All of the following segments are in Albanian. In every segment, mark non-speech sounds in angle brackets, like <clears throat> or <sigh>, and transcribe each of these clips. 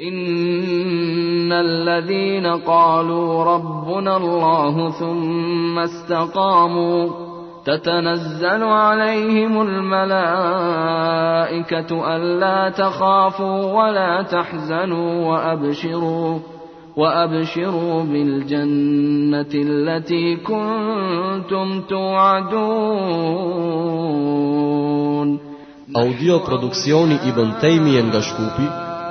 إن الذين قالوا ربنا الله ثم استقاموا تتنزل عليهم الملائكة ألا تخافوا ولا تحزنوا وأبشروا وأبشروا بالجنة التي كنتم توعدون أوديو برودكسيوني ابن تيمية nga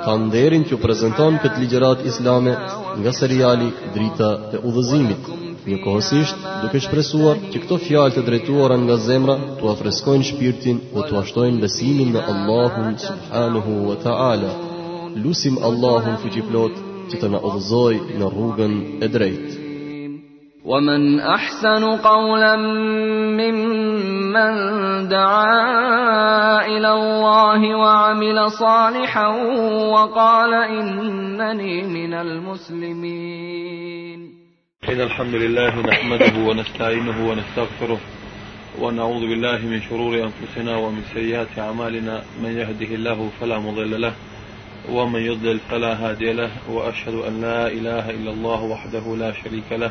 kanderin që prezenton këtë ligjerat islame nga seriali Drita e Udhëzimit, një kohësisht duke shpresuar që këto fjalë të drejtuara nga zemra të afreskojnë shpirtin o të ashtojnë besimin në Allahun Subhanahu wa Ta'ala. Lusim Allahun fuqiplot që të na udhëzoj në rrugën e drejtë. ومن احسن قولا ممن دعا الى الله وعمل صالحا وقال انني من المسلمين ان الحمد لله نحمده ونستعينه ونستغفره ونعوذ بالله من شرور انفسنا ومن سيئات اعمالنا من يهده الله فلا مضل له ومن يضلل فلا هادي له واشهد ان لا اله الا الله وحده لا شريك له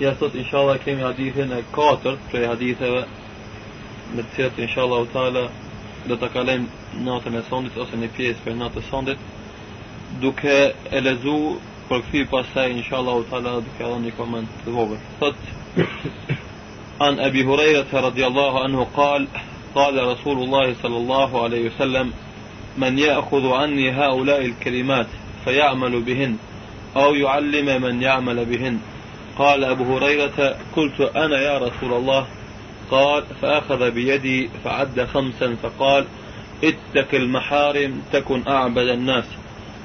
Ja sot inshallah kemi hadithin e 4 prej haditheve me të cilat inshallah taala do ta kalojmë natën e sondit ose një pjesë për natën e sondit duke e lezu për këthi pasaj inshallah taala duke dhënë një koment të vogël. Thot an Abi Hurairah radhiyallahu anhu qal قال رسول الله صلى الله عليه وسلم من يأخذ عني هؤلاء الكلمات فيعمل بهن أو يعلم من يعمل بهن قال أبو هريرة قلت أنا يا رسول الله قال فأخذ بيدي فعد خمسا فقال اتك المحارم تكن أعبد الناس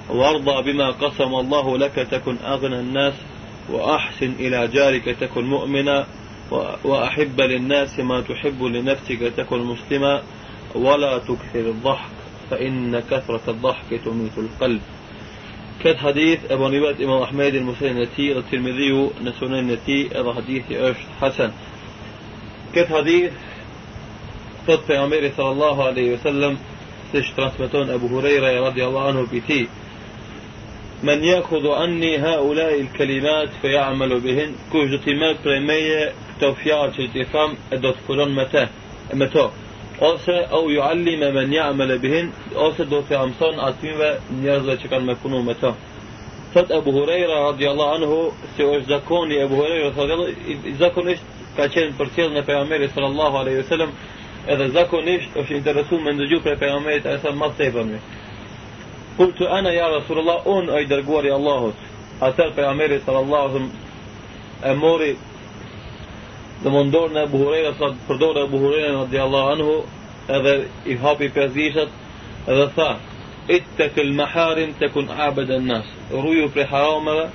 وارضى بما قسم الله لك تكن أغنى الناس وأحسن إلى جارك تكن مؤمنا وأحب للناس ما تحب لنفسك تكن مسلما ولا تكثر الضحك فإن كثرة الضحك تميت القلب كد حديث أبو نبات إمام أحمد نتي الترمذي نسوننتي إذا حديث أشت حسن كد حديث قد في عمير صلى الله عليه وسلم سيش ترانسمتون أبو هريرة رضي الله عنه بيتي من يأخذ عني هؤلاء الكلمات فيعمل بهن كوجتي ما بريمية كتوفيات التفام أدوت كلون متى متى ose ev yuallime men ya'mele bihin ose dosyaamson asim ve niyazla çıkan mefhun ummeta. Sad Ebu Hureyre radijallahu anhu se oš zakoni Ebu Hureyre radijallahu zakon ish ka qenë për cilë në pejgamberi sallallahu alaihi wasallam edhe zakonisht është interesu me ndëgju për pejgamberit e thënë ma sefëm mi. Kultu ana ja Rasulullah, unë e i dërguar i Allahut. Atër pejgamberi sallallahu e mori dhe më ndorë në Abu Huraira sa përdor në di Allah anhu edhe i hapi pezishat edhe tha të këll maharin të kun abed e nas rruju prej harameve,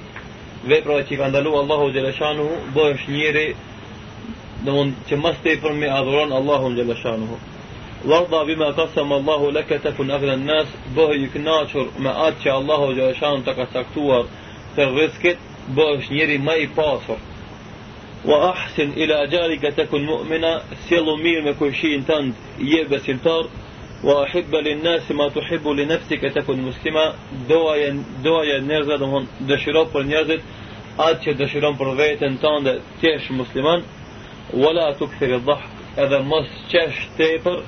vepra që ka ndalu Allahu xhaleshanuhu, bëhesh njëri dhe domthon që mas të i përmi adhuron Allahu Gjeleshanuhu Varda bima qasama Allahu leke të kun aghna an-nas, bëhe i kënaqur me atë që Allahu Gjeleshanuhu të ka saktuar të rrezikit, bëhesh njëri ma i pasur. وأحسن إلى جارك تكن مؤمنا سيلو مير ما كوشي يبا سلطار وأحب للناس ما تحب لنفسك تكن مسلما دوايا دوايا نيرزد هون دشيرو بر نيرزد أتش دشيرون بر فيتن تند تيش مسلما ولا تكثر الضحك إذا مس تشاش تيبر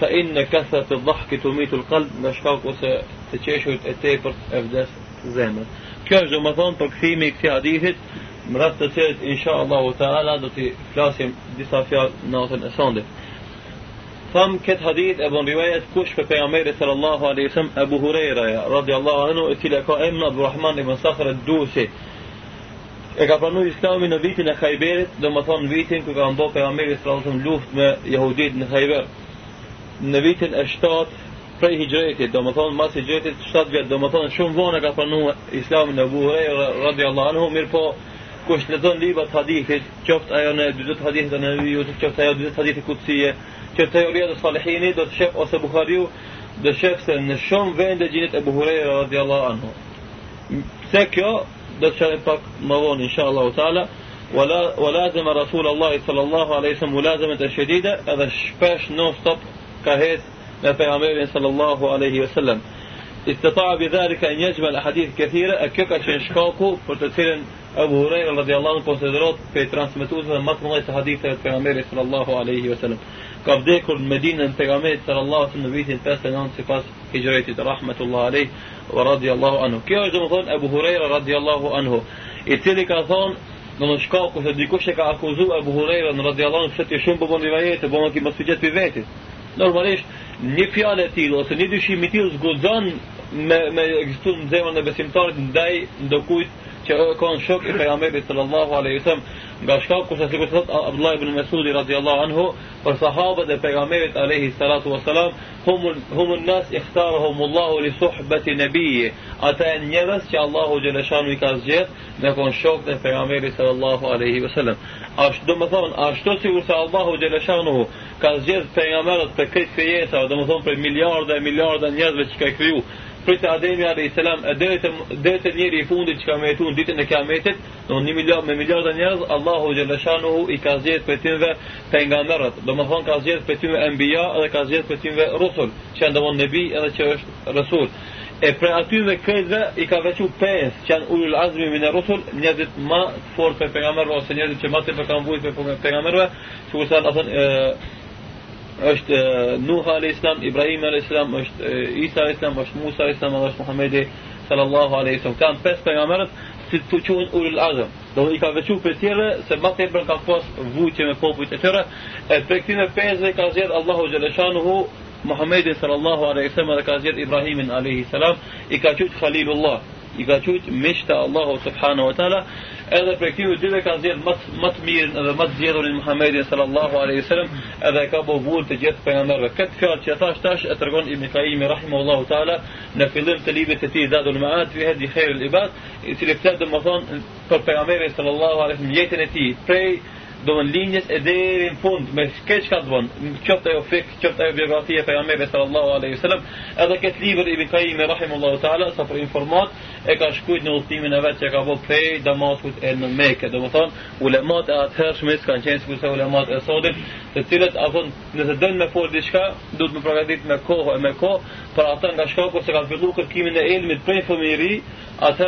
فإن كثرة الضحك تميت القلب نشكاك وس تشيشو تيبر أفداس زامن كاجو مثلا تكثيمي كثير حديثت Më ratë të tërët, insha Allahu të do të flasim disa fjallë në atën e sëndit. Thamë këtë hadith e bon rivajet kush për pejë amere sër Allahu a.s. e buhurera, ja, radi Allahu anu, e cilë e ka emna dhu rahman i mësakhre të duësi. E ka pranu islami në vitin e khajberit, dhe më thonë vitin kë ka ndo pejë amere sër luft me jahudit në khajber. Në vitin e shtatë, prej hijrëti domethën mas hijrëti 7 vjet domethën shumë vonë ka pranuar islamin në Abu Huraira radiallahu anhu mirpo kush lexon libra të hadithit, qoftë ajo në 40 hadith të Nevijut, qoftë ajo 40 hadith të Kutsie, qoftë ajo libra të Salihini, do të shef ose Buhariu, do shef se në shumë vende gjinit e Buhurej radhiyallahu anhu. Se kjo do të shajë pak më vonë inshallah taala, ولا ولازم رسول الله صلى الله عليه وسلم ملازمة شديدة هذا شبش نو ستوب كهيت لفيغامرين صلى الله عليه وسلم استطاع بذلك أن يجمل أحاديث كثيرة أكيكا شنشكوكو Abu Huraira radi anhu konsiderohet pe transmetues dhe mas mundaj se hadithe te pejgamberit sallallahu alaihi wasallam ka vdekur në Medinë në pejgamberit sallallahu alaihi wasallam në vitin 59 sipas hijrëtit rahmetullahi alaihi wa radi anhu ka edhe më thon Abu Huraira radi anhu i cili ka thon do të shkoj ku se dikush e ka akuzuar Abu Hurajra radi Allahu anhu se ti shumë po bëvon rivajë të bëvon po ki mosfjet për vetin normalisht një fjalë e tillë ose një dyshim i tillë zgudon me me ekziston zemrën e besimtarit ndaj ndokujt që kanë shok i pejgamberit sallallahu alaihi wasallam nga shkak kurse sikur thot Abdullah ibn Mesud radhiyallahu anhu për sahabët e pejgamberit alaihi salatu wasalam hum hum an-nas ikhtarahum li suhbati nabiyyi ata janë njerëz që Allahu xhaleshanu i ka zgjedh me kon shok të pejgamberit sallallahu alaihi wasalam as do të thon ashtu sikur se Allahu xhaleshanu ka zgjedh pejgamberët për këtë fjetë do të thon për miliarda e miliarda njerëzve që ka krijuar pritë Ademi a.s. dhe e njëri i fundit që ka me jetu ditën e kiametit, në një miljard me miljard njerëz, Allahu xhallashanu i ka zjetë për tynve për do mërët, thonë ka zjetë për tynve embija dhe ka zjetë për tynve rusul, që janë dëmonë nebi edhe që është rësul. E për me këtëve i ka vequ 5 që janë ullë azmi minë rusul, njerëzit ma fort për për ose njerëzit që ma të për kanë vujtë për për nga është eh, Nuh alayhis salam, Ibrahim alayhis salam, është eh, Isa alayhis salam, është Musa alayhis salam, është Muhamedi sallallahu alayhi wasallam. Kan pesë pejgamberët si të quhen ulul azm. Do i ka veçu për tjerë se më tepër ka pas vujtje me popujt e tjerë. E për këtyn e pesë ka zgjedh Allahu xhaleshanuhu Muhamedi sallallahu alayhi wasallam dhe ka zgjedh Ibrahimin alayhi i ka thut Khalilullah, i ka thut Mishta Allahu subhanahu wa taala edhe për kimi dyve ka zjedh më të edhe më të zjedhën i Muhammedin sallallahu aleyhi sallam edhe ka bo të gjithë për nga mërëve. Këtë fjallë që e thash tash e tërgon i Mikaimi rahimu ta'ala në fillim të libit të ti dadu maat vihet i khejrë i bat i cili pëtër dhe më thonë për për nga mërëve sallallahu aleyhi sallam jetën e ti prej do në linjës e deri në fund me këtë që ka të bënë, qëtë ajo fik, qëtë ajo biografi e pejamebe sallallahu aleyhi sallam, edhe këtë liber i bikaji me rahimullahu ta'ala, sa për informat, e ka shkujt në ultimin e vetë që ka bërë prej damaskut e në meke. Do më thonë, ulemat e atëherë shmes kanë qenë sikur se ulemat e sotit, të cilët a thonë, nëse dënë me folë diçka, du të më pragadit me kohë e me kohë, për atë nga shkaku se ka fillu kërkimin e ilmit prej fëmiri, Ata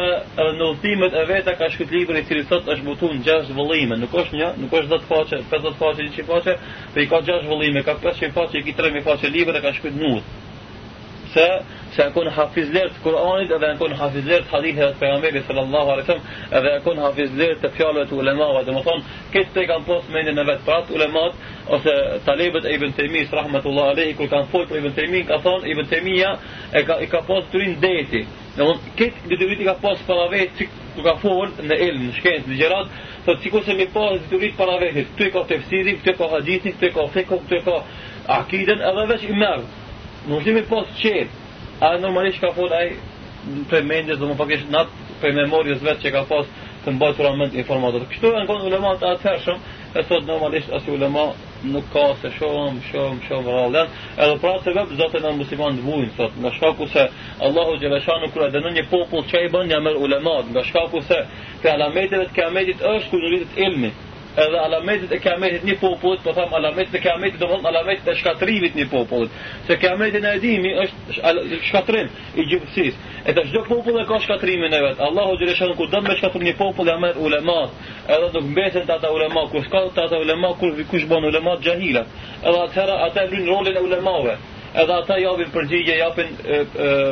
në ultimet e vetë ka shkujt liber i cili sot është mutu në gjashtë vëllime, nuk është një, nuk është 50 faqe, 50 faqe, 100 faqe, dhe i ka 6 vëllime, ka 500 faqe, i ka 3000 faqe libre, ka shkujt nuk se se kon hafizler të Kur'anit edhe kon hafizler të haditheve të pejgamberit sallallahu alaihi wasallam edhe kon hafizler të fjalëve të ulemave do të thonë këtë te kanë pas mendën e vet prat ulemat ose talebet e ibn Taymis rahmetullahi alaihi kur kanë folur për ibn Taymin ka thon ibn Taymia e ka i ka pas trin deti do të thon këtë detyrit i ka pas para vet çik ku ka fol në el në shkencë në gjerat thot sikur se mi pas turit para vet ty ka tefsiri ty ka hadithin ty ka fikun ty ka akiden edhe vetë i merr nuk kemi pas qef. A normalisht ka qenë ai për mendjes do më pakish nat për memorjes vetë që ka pas të mbajtur mend informatorët. Kështu janë kanë ulema të atëshëm, e thot normalisht as ulema nuk ka se shohëm, shohëm, shohëm rallën. Edhe pra se vetë zotë na musliman të vujnë thot, nga shkaku se Allahu xhaleshanu kur ai një popull çai bën jamë ulema, nga shkaku se te alametet e kiametit është kur rritet ilmi edhe alametit e kiametit një popullit, po thamë alametit e kiametit, do thamë alametit e shkatrimit një popullit. Se kiametit e edhimi është shkatrim i gjithësis. E të shdo popull e ka shkatrimin e vetë. Allahu Gjereshanu, ku dëmë me shkatrim një popull, ja merë ulemat, edhe nuk mbesin të ata ulemat, ku s'ka të ata ulemat, ku kush bon ulemat gjahilat. Edhe atëhera, ata e rolin e ulemave. Edhe ata japin përgjigje, japin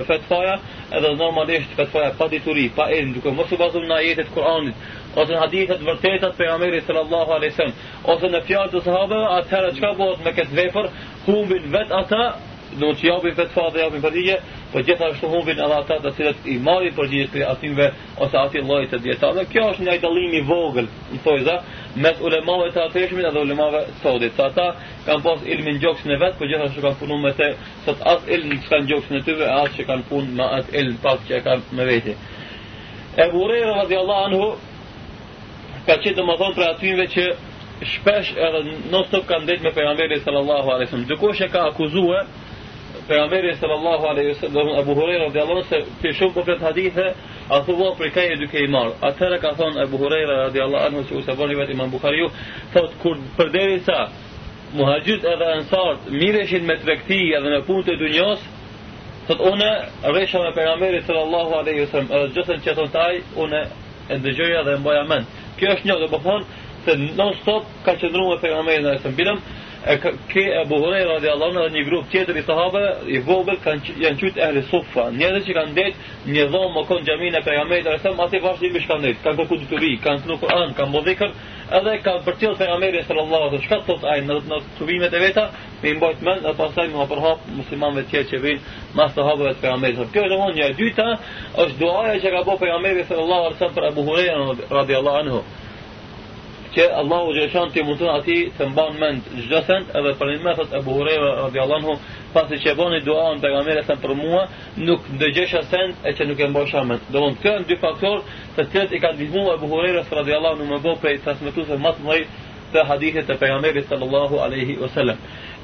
fetfaja, edhe normalisht fetfaja pa dituri, pa edhin, duke mos u bazum në ajetet Kur'anit, ose në hadithet të vërteta të pejgamberit sallallahu alaihi ose në fjalë të sahabëve atëherë çka bëhet me këtë vepër humbin vet ata në të japin vetë për japin përgjigje por gjithashtu humbin edhe ata të cilët i marrin përgjigje për atimve ose aty llojit të dhe kjo është një dallim i vogël në tojza, mes ulemave të atëshmit edhe ulemave sodit sa ata kanë pas ilmin gjoksin në vet por gjithashtu kanë me të sot as ilmin që as që kanë punë atë që kanë me Ebu Rejra radiallahu anhu ka qenë dhe më thonë për atyve që shpesh edhe në stop kanë ndetë me pejgamberi sallallahu alaihi Dhe kush e ka akuzuar pejgamberi sallallahu alaihi wasallam Abu Huraira radhiyallahu anhu se ti shumë po flet hadithe, a thua për ka e dyke i marr. Atëra ka thonë Abu Huraira radhiyallahu anhu se usha bën vetë Imam Bukhariu, thotë kur përderisa muhaxhit edhe ansart mireshin me tregti edhe me punët e dunjos, thotë unë rresha me pejgamberin sallallahu alaihi wasallam, gjithën çetontaj unë e dëgjoja dhe e mbaja mend kjo është një, do po të thonë se non stop ka qëndruar me pejgamberin e sëm bilam e ke Abu Huraira radhiyallahu anhu dhe një grup tjetër i sahabëve i vogël kanë janë qytë ehli sufa njerëz që kanë ndejt një dhomë kon xhamin e pejgamberit e sëm aty vazhdimisht me ndejt kanë kërku detyri kanë në Kur'an kanë bodhikën edhe ka bërtil për sallallahu alaihi wasallam të të ajnë në, në të subimet e veta, me imbojt mëllë, dhe pasaj nga më përhap muslimanve tjerë që vinë mas të hapëve të për Ameri. Kjo është dhe mund një e dyta, është duaja që ka bërë për sallallahu alaihi wasallam për Abu Hurera, radhiyallahu anhu që Allahu dhe të ti mund të ati të mbanë mend çdo edhe për një mesat e buhurëve radiallahu anhu pasi që bën dua në pejgamberin sa për mua nuk dëgjesha sen e që nuk e mbash mend do të kanë dy faktor të cilët i e dhënë së radiallahu anhu më bo për të transmetuar më matë mëdhej të hadithe të pejgamberit sallallahu alaihi wasallam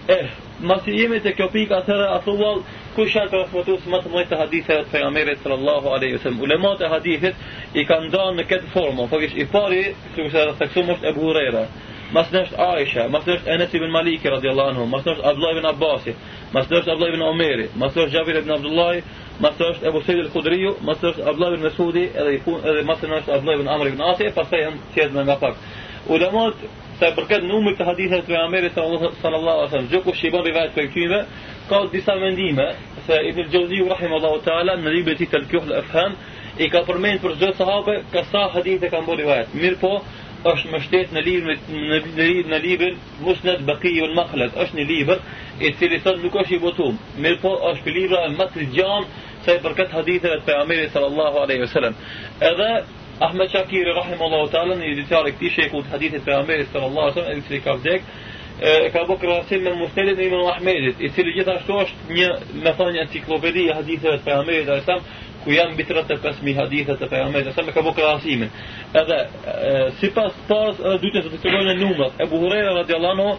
E, masi jemi të kjo pika tërë, a thuvall, ku shalë për fëtus më të mëjtë të hadithë të pejamerit sallallahu aleyhi sallam. Ulemat e hadithit i ka ndonë në këtë formë, po kish i pari, së kështë e rëfeksum është Ebu Hurejra, mas në Aisha, mas në është Enes ibn Maliki, radiallahu anhu, mas në është Abdullah ibn Abbasi, mas në është Abdullah ibn Omeri, mas në Gjavir ibn Abdullah, mas në është Ebu Sejdi al-Kudriju, mas është Abdullah ibn Mesudi, edhe, edhe mas është Abdullah ibn Amr ibn Asi, pas të jenë tjetë nga pak. Ulemat sa e përket numrit të hadithëve e pejgamberit sallallahu alaihi wasallam, çdo kush i bën rivajt për këtyre, ka disa mendime se Ibn al-Jawzi rahimahullahu taala në librin e tij Al-Kuhl al-Afham i ka përmendur për çdo sahabe ka sa hadithe kanë bërë rivajt. Mirpo është më në librin në librin në librin Musnad Baqiy al-Makhlad, është një libër i cili thotë nuk është i mirpo është për libra më të sa i haditheve të pejgamberit sallallahu alaihi wasallam. Edhe Ahmed Shakiri rahimallahu ta'ala në ditën e këtij shekull të hadithit të Ahmedit sallallahu alaihi wasallam el ka Abdek e ka bërë krahasim me Mustafa ibn Ahmedit i cili gjithashtu është një me thënë enciklopedi e haditheve të Ahmedit ai ku janë mbi 35000 hadithe të Ahmedit sa më ka bërë krahasim edhe sipas pas dytë të fitojnë numrat e Buhariu radhiyallahu anhu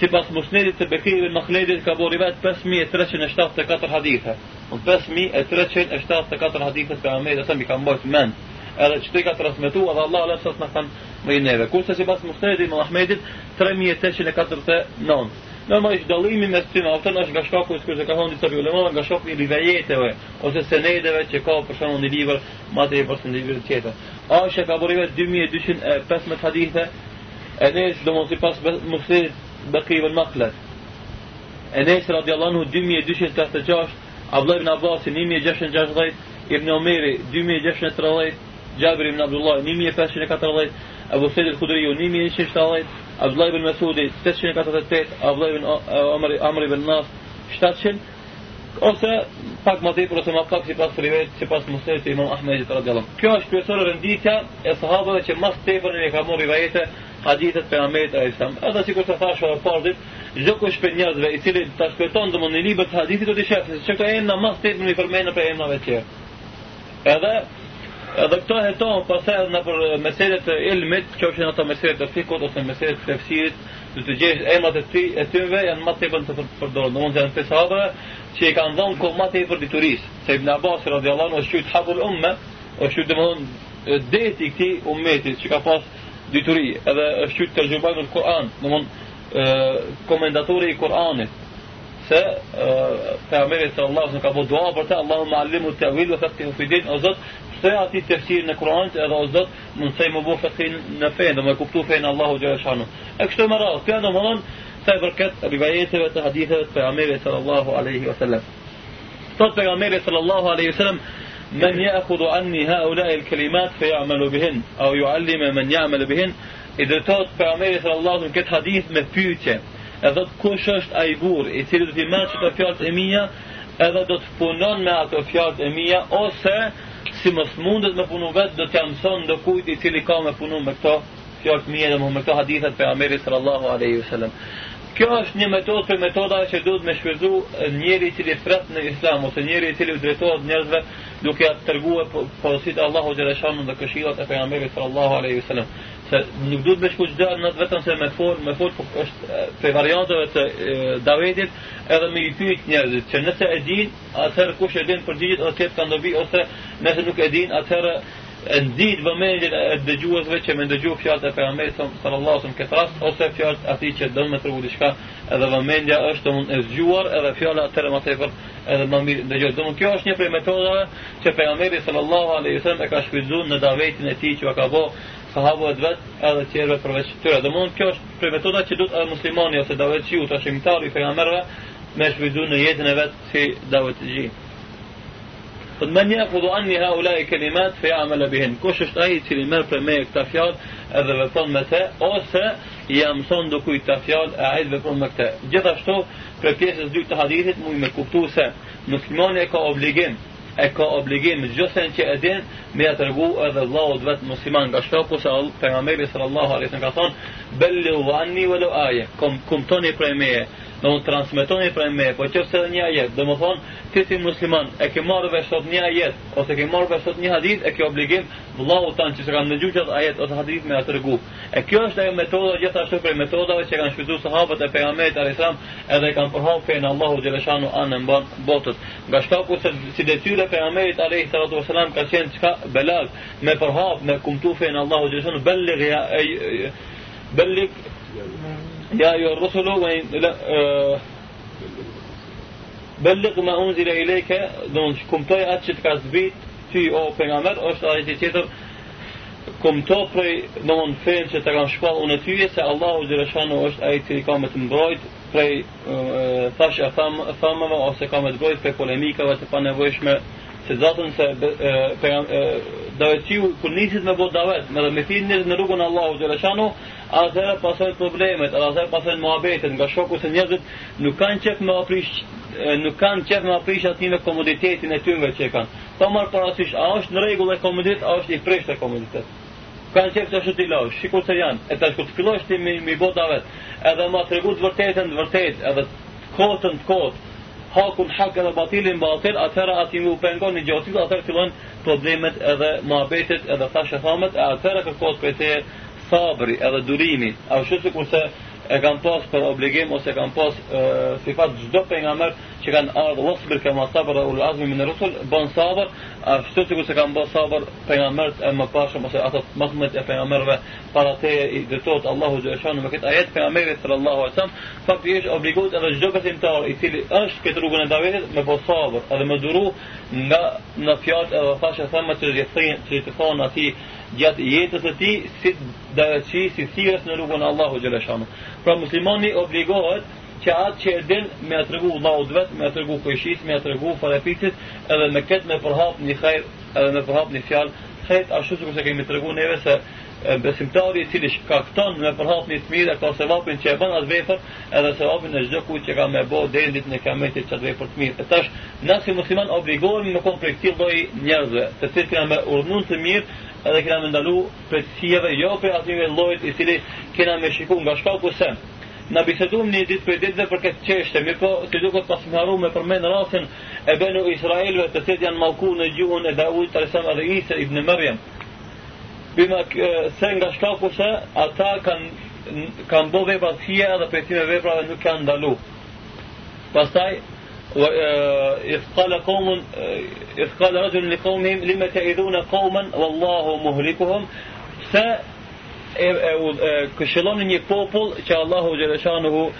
sipas Musnedit të Bekiri ibn Mahledit ka bërë vet 5374 hadithe 5374 hadithe të Ahmedit sa më ka bërë mend edhe që ti ka transmitu edhe Allah alesa së në kanë më i neve. Kurse që pas Mustedi më Ahmedit, 3849. Normalisht dalimi me sëtë në autën është nga shkaku, së kërëse ka thonë njësë për nga shkaku i rivejeteve, ose senedeve që ka për shumë një livër, matër i përse një livër tjetër. A është e ka borive 2215 hadithe, e ne është do mos i pas Mustedi bëkivën maklet. E ne radiallanu 2266, Abdullah ibn Abbas 1660, Ibn Omeri 2630, Gjabir ibn Abdullah 1514, Abu Sejid Khudriju 1170, Abdullah ibn Mesudi 848, Abdullah ibn Amri, uh, Amri ibn Nas 700, ose pak më tepër ose më pak sipas rivet sipas Musaut Imam Ahmed. radhiyallahu anhu. Kjo është pjesëra renditja e sahabëve që më tepër ne kam marrë vajete hadithet për Ahmedit alayhissalam. Edhe sikur të thashë edhe parë ditë, çdo kush për njerëzve i cili ta shpëton domun në libër të hadithit do të shëfë, se çka janë më tepër në fermën për emrave të Edhe Edhe këto hetohen pastaj edhe nëpër mesele të ilmit, çoftë ato mesele të fikut ose mesele të tefsirit, do të gjej emrat e ty e tyve janë më tepër të përdorur. do mund të janë që i kanë dhënë komati për dituris. Se Ibn Abbas radhiyallahu anhu shqyt habul umma, o shqyt do mund deti këtij ummetit që ka pas dituri, edhe shqyt të zhubat në Kur'an, do mund komentatori i Kur'anit se pejgamberi sallallahu alaihi wasallam ka bëu dua për të Allahu ma'allimu tawil wa fatihu fi din azat mësoj aty tefsir në Kur'an edhe o Zot më thej më bëu fatin në fen dhe më kuptu fen Allahu xhallahu shanu e kështu me radhë kjo domthon sa i përket rivajeteve të haditheve të pejgamberit sallallahu alaihi wasallam thot pejgamberi sallallahu alaihi wasallam من يأخذ عني هؤلاء الكلمات فيعمل بهن أو يعلم من يعمل بهن إذا تات بعمر صلى الله عليه وسلم hadith me مفيوتة edhe kush është ai burr i cili do të mëçë të fjalët e mia edhe do të punon me ato fjalët e mia ose si mos mundet me punu vetë, do të jam thonë në kujti cili ka me punu me këto fjallë të mje dhe me këto hadithet për Ameri sallallahu aleyhi sallam. Kjo është një metodë për metoda që duhet me shpëzu njeri i cili fret në islam, ose njeri i cili drejtojt njerëzve duke atë tërguhe po, porosit Allahu Gjereshanu dhe këshilat e pejamberit për Allahu a.s. Se nuk duhet me shku gjithë në të vetëm se me folë, me folë po është për variantëve të davetit edhe me i pyjt njerëzit, që nëse e din, atëherë kush e din për gjithë ose të të dobi, ose nëse nuk e din, atëherë e nxit vëmendjen e dëgjuesve që me dëgjojnë fjalët e pejgamberit sallallahu alajhi këtë rast ose fjalët aty që do më tregu diçka edhe vëmendja është mund e zgjuar edhe fjala atëherë më tepër edhe më mirë dëgjoj kjo është një prej metoda që pejgamberi sallallahu alajhi wasallam e ka shfrytzuar në davetin e tij që ka bëu sahabëve vet edhe tjerëve përveç tyre domun kjo është prej metoda që duhet muslimani ose davetçiu me shfrytzuar në jetën e vet si davetçi Thot men një akudu anni ha ula i kelimat fe jam e Kush është aji cili merë për me këta fjallë edhe vepon me te, ose i amëson do kujtë të fjallë e ajtë vepon me këte. Gjithashtu, për pjesës dy të hadithit, mu i me kuptu se muslimoni e ka obligim, e ka obligim gjithën që e din, me e edhe Allahot vetë musliman nga shtoku se për nga mebi sallallahu alesin ka thonë, belli u anni vëllu aje, kumtoni kum për e meje, do të transmetoni prej me, po qoftë se edhe një ajet, dhe më thonë ti si musliman e ke marrë vetë sot një ajet ose ke marrë vetë sot një hadith e ke obligim vëllau tan që kanë ndëgjuar atë ajet ose hadith me atë rregull. E kjo është ajo metoda gjithashtu prej metodave që kanë shfrytzuar sahabët e pejgamberit e salam edhe kanë pohuar fejnë Allahu dhe lëshanu anë botët. Nga shtaku se si detyra e pejgamberit alayhis ka qenë çka belag me pohuar me kumtufen Allahu dhe lëshanu belligh ya ay Ja, jo, rusulu ve ila Bellik ma unzile i leke, dhe unë që kumtoj atë që të ka ty o pengamer, është ajit i tjetër, kumtoj prej në unë fejnë që të kanë shpallë unë tyje, se Allah u Gjereshanu është që i ka me të mbrojt, prej thash e thamëve, ose ka me të mbrojt, prej polemikave, të pa nevojshme, se zatën se dhe e tyju, ku me bot davet, me dhe me finë njësit në rrugun Allah u Gjereshanu, Ase pasoj problemet, ase pasoj muhabetet nga shoku se njerëzit nuk kanë qef me aprish, nuk kanë qef me aprish aty në komoditetin e tyre që kanë. Po marr para a është në rregull e komodit, a është i prish të komoditet? Kanë qef të shoti lau, sikur se janë, e tash kur të ti me me bota vetë edhe ma tregu të vërtetën, të vërtet, edhe kotën, të kotë, hakun hak edhe batilin batil, atëra aty u pengon një gjocit, atëra fillojnë problemet edhe muhabetet edhe tash e thamet, atëra kërkohet prej sabri edhe durimi, a shu si kurse e kanë pas për obligim ose e kanë pas e, si fatë gjdo për nga mërë që kanë ardhë vësëbër kema ma sabër dhe ullë azmi minë rësul, bon sabër, a u si kurse kanë bon sabër për nga mërët e më pashëm ose atët mëzmet e për nga mërëve para te i dëtot Allahu dhe shonë me këtë ajet për nga mërët Allahu e sam, fakt i është obligut edhe gjdo për simtar i cili është këtë rrugën e me edhe me duru nga në edhe fashë thamë Gjatë jetës e tij si dashi si thirës në rrugën e Allahut xhaleshanu. Pra muslimani obligohet që atë që e din me atërgu laud vetë, me atërgu këshis, me atërgu farepicit, edhe me këtë me përhap një kajrë, edhe me përhap një fjalë, kajtë ashtu që këse kemi tërgu neve se besimtari i cili shkakton me përhapni të mirë, ka se vapin që e bën atë vepër, edhe se vapin e çdo ku që ka me bo dendit në kametit që atë vepër të mirë. E tash, në si musliman obligohen me komplekti prej njerëzve, të cilë kena me urnun të mirë, edhe kena me ndalu prej cijeve, jo për atyve lojt i cili kena me shikuar nga shkaku se. Në bisedum një ditë për ditë për këtë çështje, mi po të duket pas më haru me përmen rasin e benu Israelve të cilët janë malku në gjuhën e Isa, Ibn Maryam, bima se nga 7 kushe ata kanë kanë bërë vepra të hija dhe prej këtyre veprave nuk kanë ndalu. Pastaj إذ قال قوم إذ قال رجل لقومهم لما تعذون قوما والله مهلكهم ف këshillon një popull që Allahu xhaleshanuhu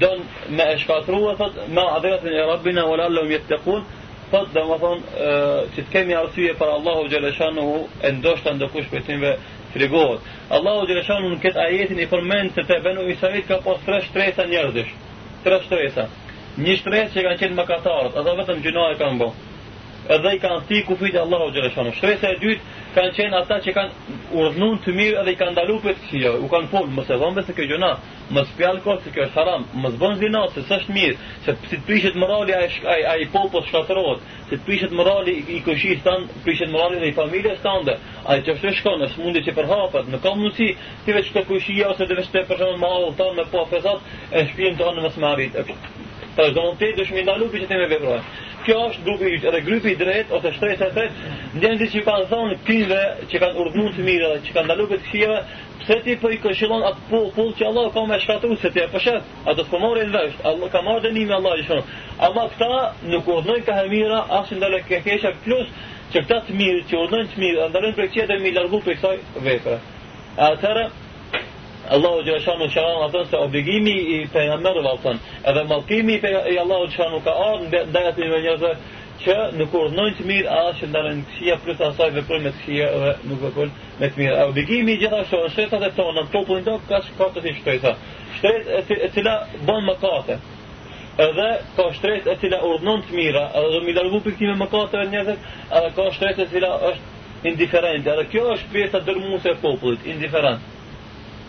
don me e shkatrua thot ma adhiratin e rabbina wala lahum yattaqun thot dhe më thonë që të kemi arsye për Allahu Gjeleshanu e ndoshta ndëkush për timve frigohet. Allahu Gjeleshanu në këtë ajetin i përmend se të benu Isavit ka pas tre shtresa njerëzish. Tre shtresa. Një shtresë që kanë qenë mëkatarët, edhe vetëm gjinoj kanë bo. Edhe i kanë si kufitë Allahu Gjeleshanu. Shtresa e dytë kanë qenë ata që kanë urdhënuar të mirë dhe i kanë ndaluar për të jo, u kanë thonë mos e dhombe se kjo gjëna, mos fjalë kot se kjo është haram, mos bën zinë se s'është mirë, se si të prishet morali ai ai ai popull shkatërohet, se të prishet morali i kushit tan, prishet morali dhe i familjes tande, ai që është shkon në mundi që përhapet, në kohë mundsi ti vetë të kushi ose të vetë për shembull mall tonë me po fezat e shpinën tonë mos marrit. Tash donte dëshmi ndaluar për të me veprojnë kjo është grupi i edhe grupi i drejtë ose shtreta e tretë ndjenjë që kanë thonë këngëve që kanë urdhënuar të mirë dhe që kanë dalur me këngëve pse ti po i këshillon atë pull që Allah ka më shkatur se ti apo she atë të komore po në vesh Allah ka marrë dënim Allah i shon ama këta nuk urdhnojnë ka hemira as në dalë ke kesha plus që këta të mirë që urdhnojnë të mirë ndalën për çetë mi largu për kësaj vepra atëra Allahu Gjereshanu që anë atën se obligimi i pejgamberëve atën, edhe malkimi i, i Allahu Gjereshanu ka anë në dajat një njëzë që nuk urnojnë të mirë, a që ndarën të shia plus asaj dhe përnë me të shia dhe nuk dhe përnë me të mirë. Obligimi i gjithashtu në shtetat e tonë, në topu do ka shkatë të shtetë. Shtetë e cila bënë më kate edhe ka shtresë e cila urdhnon të mira, edhe do mi largu piktime më katër njerëzit, edhe ka shtresë e cila është indiferente. Edhe kjo është pjesa dërmuese e popullit, indiferent.